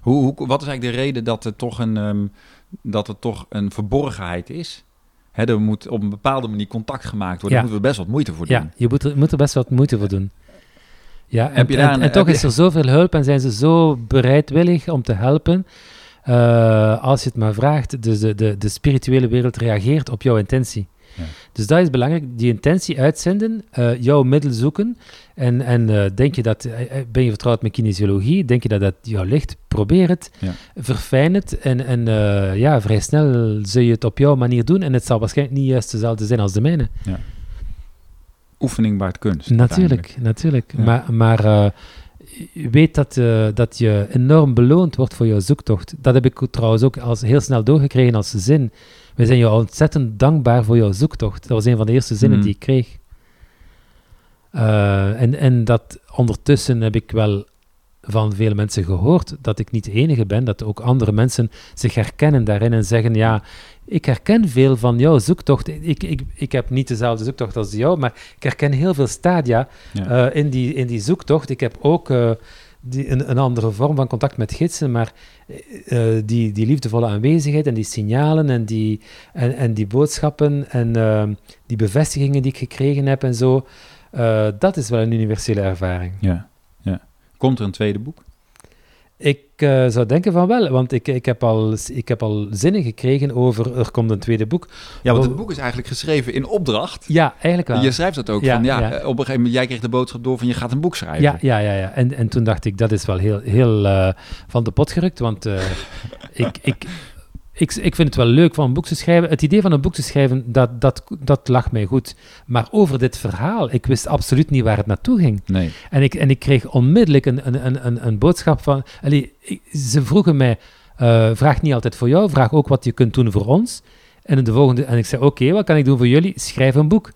Hoe, hoe, wat is eigenlijk de reden dat het toch een, um, dat het toch een verborgenheid is? Hè, er moet op een bepaalde manier contact gemaakt worden. Daar moeten we best wat moeite voor doen. Ja, je moet er, moet er best wat moeite voor doen. Ja, en, Heb je en- daar een- en toch is er zoveel hulp en zijn ze zo bereidwillig om te helpen. eh, als je het maar vraagt, dus de, de, de spirituele wereld reageert op jouw intentie. Ja. Dus dat is belangrijk, die intentie uitzenden, eh, jouw middel zoeken. En, en eh, denk je dat, eh, eh, ben je vertrouwd met kinesiologie? Denk je dat dat jou ligt? Probeer het, Ja. verfijn het en, en ja, vrij snel zul je het op jouw manier doen. En het zal waarschijnlijk niet juist dezelfde zijn als de mijne. Oefening baart kunst. Natuurlijk, natuurlijk. Ja. Maar, maar weet dat, dat je enorm beloond wordt voor jouw zoektocht. Dat heb ik trouwens ook als, heel snel doorgekregen als zin. We zijn jou ontzettend dankbaar voor jouw zoektocht. Dat was een van de eerste zinnen Mhm. die ik kreeg. Eh, en, en dat ondertussen heb ik wel van vele mensen gehoord dat ik niet de enige ben, dat ook andere mensen zich herkennen daarin en zeggen, ja, ik herken veel van jouw zoektocht. Ik, ik, ik heb niet dezelfde zoektocht als jou, maar ik herken heel veel stadia Ja. eh, in, die, in die zoektocht. Ik heb ook eh, die, een, een andere vorm van contact met gidsen, maar die, die liefdevolle aanwezigheid en die signalen en die, en, en die boodschappen en die bevestigingen die ik gekregen heb en zo, eh, dat is wel een universele ervaring. Ja, ja. Komt er een tweede boek? Ik eh, zou denken van wel, want ik, ik, heb al, ik heb al zinnen gekregen over er komt een tweede boek. Ja, want Oh. het boek is eigenlijk geschreven in opdracht. Ja, eigenlijk wel. Je schrijft dat ook Ja, van, ja, ja. eh, op een gegeven moment, jij kreeg de boodschap door van je gaat een boek schrijven. Ja, ja, ja. ja. En, en toen dacht ik, dat is wel heel, heel van de pot gerukt, want *laughs* ik, ik, ik, ik vind het wel leuk van een boek te schrijven. Het idee van een boek te schrijven, dat, dat, dat lag mij goed. Maar over dit verhaal, ik wist absoluut niet waar het naartoe ging. Nee. En ik, en ik kreeg onmiddellijk een, een, een, een, boodschap van... Allee, ze vroegen mij, eh, vraag niet altijd voor jou, vraag ook wat je kunt doen voor ons. En, in de volgende, en ik zei, oké, wat kan ik doen voor jullie? Schrijf een boek.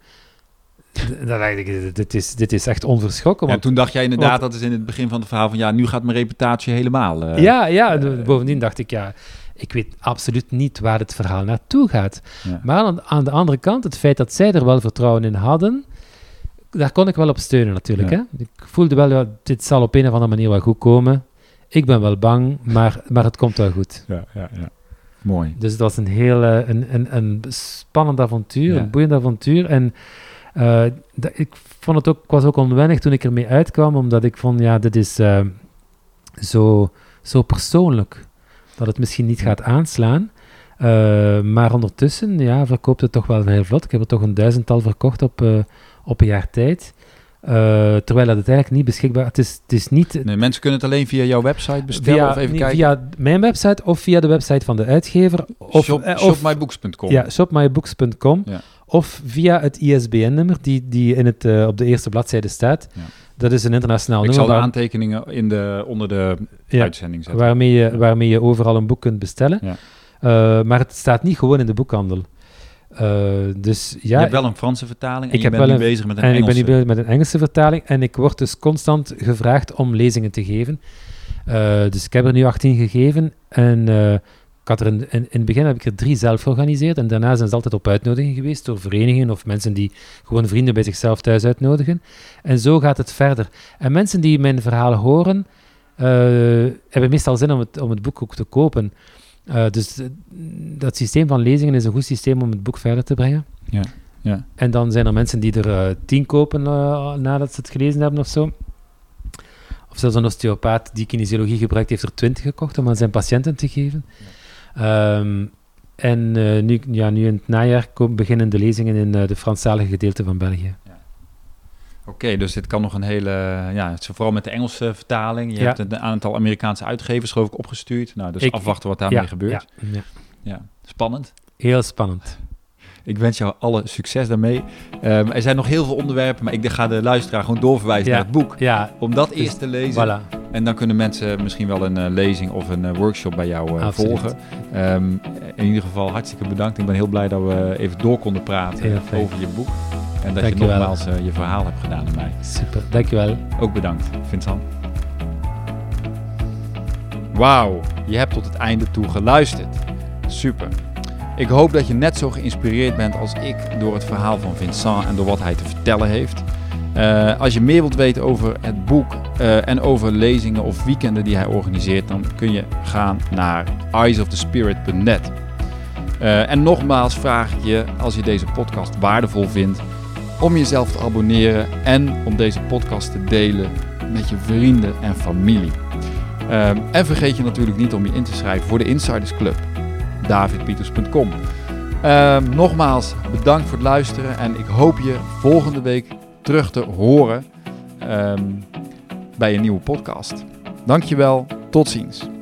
Dan dacht ik, dit is, dit is echt onverschrokken. En Want toen dacht jij inderdaad, want- dat is in het begin van het verhaal van ja, nu gaat mijn reputatie helemaal. eh, Ja, ja. en bovendien dacht ik, ja, ik weet absoluut niet waar het verhaal naartoe gaat. Ja. Maar aan, aan de andere kant, het feit dat zij er wel vertrouwen in hadden, daar kon ik wel op steunen natuurlijk. Ja. Hè? Ik voelde wel, dit zal op een of andere manier wel goed komen. Ik ben wel bang, maar, maar het komt wel goed. Ja, ja, ja. Mooi. Dus het was een heel eh, een, een, een spannend avontuur, Ja. een boeiend avontuur. En eh, dat, ik vond het ook, ik was ook onwennig toen ik ermee uitkwam, omdat ik vond, ja, dit is eh, zo, zo persoonlijk, dat het misschien niet gaat aanslaan. Eh, maar ondertussen, ja, verkoopt het toch wel heel vlot. Ik heb er toch een duizendtal verkocht op, eh, op een jaar tijd. Eh, terwijl dat het eigenlijk niet beschikbaar het is. Het is niet Nee, mensen kunnen het alleen via jouw website bestellen via, of even kijken. via mijn website of via de website van de uitgever. Of, Shop, eh, of shopmybooks.com. ja, shopmybooks.com. Ja. Of via het ISBN-nummer die, die in het, op de eerste bladzijde staat. Ja. Dat is een internationaal Ik zal nummer de waar- aantekeningen in de, onder de ja, uitzending zetten. waarmee, je, waarmee je overal een boek kunt bestellen. Ja. Eh, maar het staat niet gewoon in de boekhandel. Eh, dus ja, je hebt wel een Franse vertaling en Ik je bent nu bezig met een en ik ben nu bezig met een Engelse vertaling en ik word dus constant gevraagd om lezingen te geven. Eh, dus ik heb er nu 18 gegeven en ik had er in, in, in het begin heb ik er drie zelf georganiseerd en daarna zijn ze altijd op uitnodiging geweest door verenigingen of mensen die gewoon vrienden bij zichzelf thuis uitnodigen. En zo gaat het verder. En mensen die mijn verhaal horen, eh, hebben meestal zin om het, om het boek ook te kopen. Eh, dus eh, dat systeem van lezingen is een goed systeem om het boek verder te brengen. Ja, ja. En dan zijn er mensen die er eh, tien kopen nadat ze het gelezen hebben of zo. Of zelfs een osteopaat die kinesiologie gebruikt, heeft er twintig gekocht om aan zijn patiënten te geven. Ehm, en eh, nu, ja, nu in het najaar komen, beginnen de lezingen in eh, de Franstalige gedeelte van België. Oké, dus dit kan nog een hele... Ja, het is vooral met de Engelse vertaling. Je Ja. hebt een aantal Amerikaanse uitgevers geloof ik opgestuurd. Nou, dus Ik- afwachten wat daarmee ja, gebeurt. Ja, ja. Ja. Spannend. Heel spannend. Ik wens jou alle succes daarmee. Ehm, er zijn nog heel veel onderwerpen, maar ik ga de luisteraar gewoon doorverwijzen Ja. naar het boek. Ja, Om dat eerst te lezen. voilà. En dan kunnen mensen misschien wel een eh, lezing of een eh, workshop bij jou eh, volgen. Ehm, in ieder geval hartstikke bedankt. Ik ben heel blij dat we even door konden praten over je boek. En dat Dank je nogmaals je verhaal hebt gedaan aan mij. Super, dankjewel. Ook bedankt, Vincent. Wauw, je hebt tot het einde toe geluisterd. Super. Ik hoop dat je net zo geïnspireerd bent als ik door het verhaal van Vincent en door wat hij te vertellen heeft. Eh, als je meer wilt weten over het boek eh, en over lezingen of weekenden die hij organiseert, dan kun je gaan naar eyesofthespirit.net. Uh, en nogmaals vraag ik je, als je deze podcast waardevol vindt, om jezelf te abonneren en om deze podcast te delen met je vrienden en familie. En vergeet je natuurlijk niet om je in te schrijven voor de Insiders Club, davidpieters.com. Uh, nogmaals, bedankt voor het luisteren en ik hoop je volgende week terug te horen bij een nieuwe podcast. Dankjewel, tot ziens.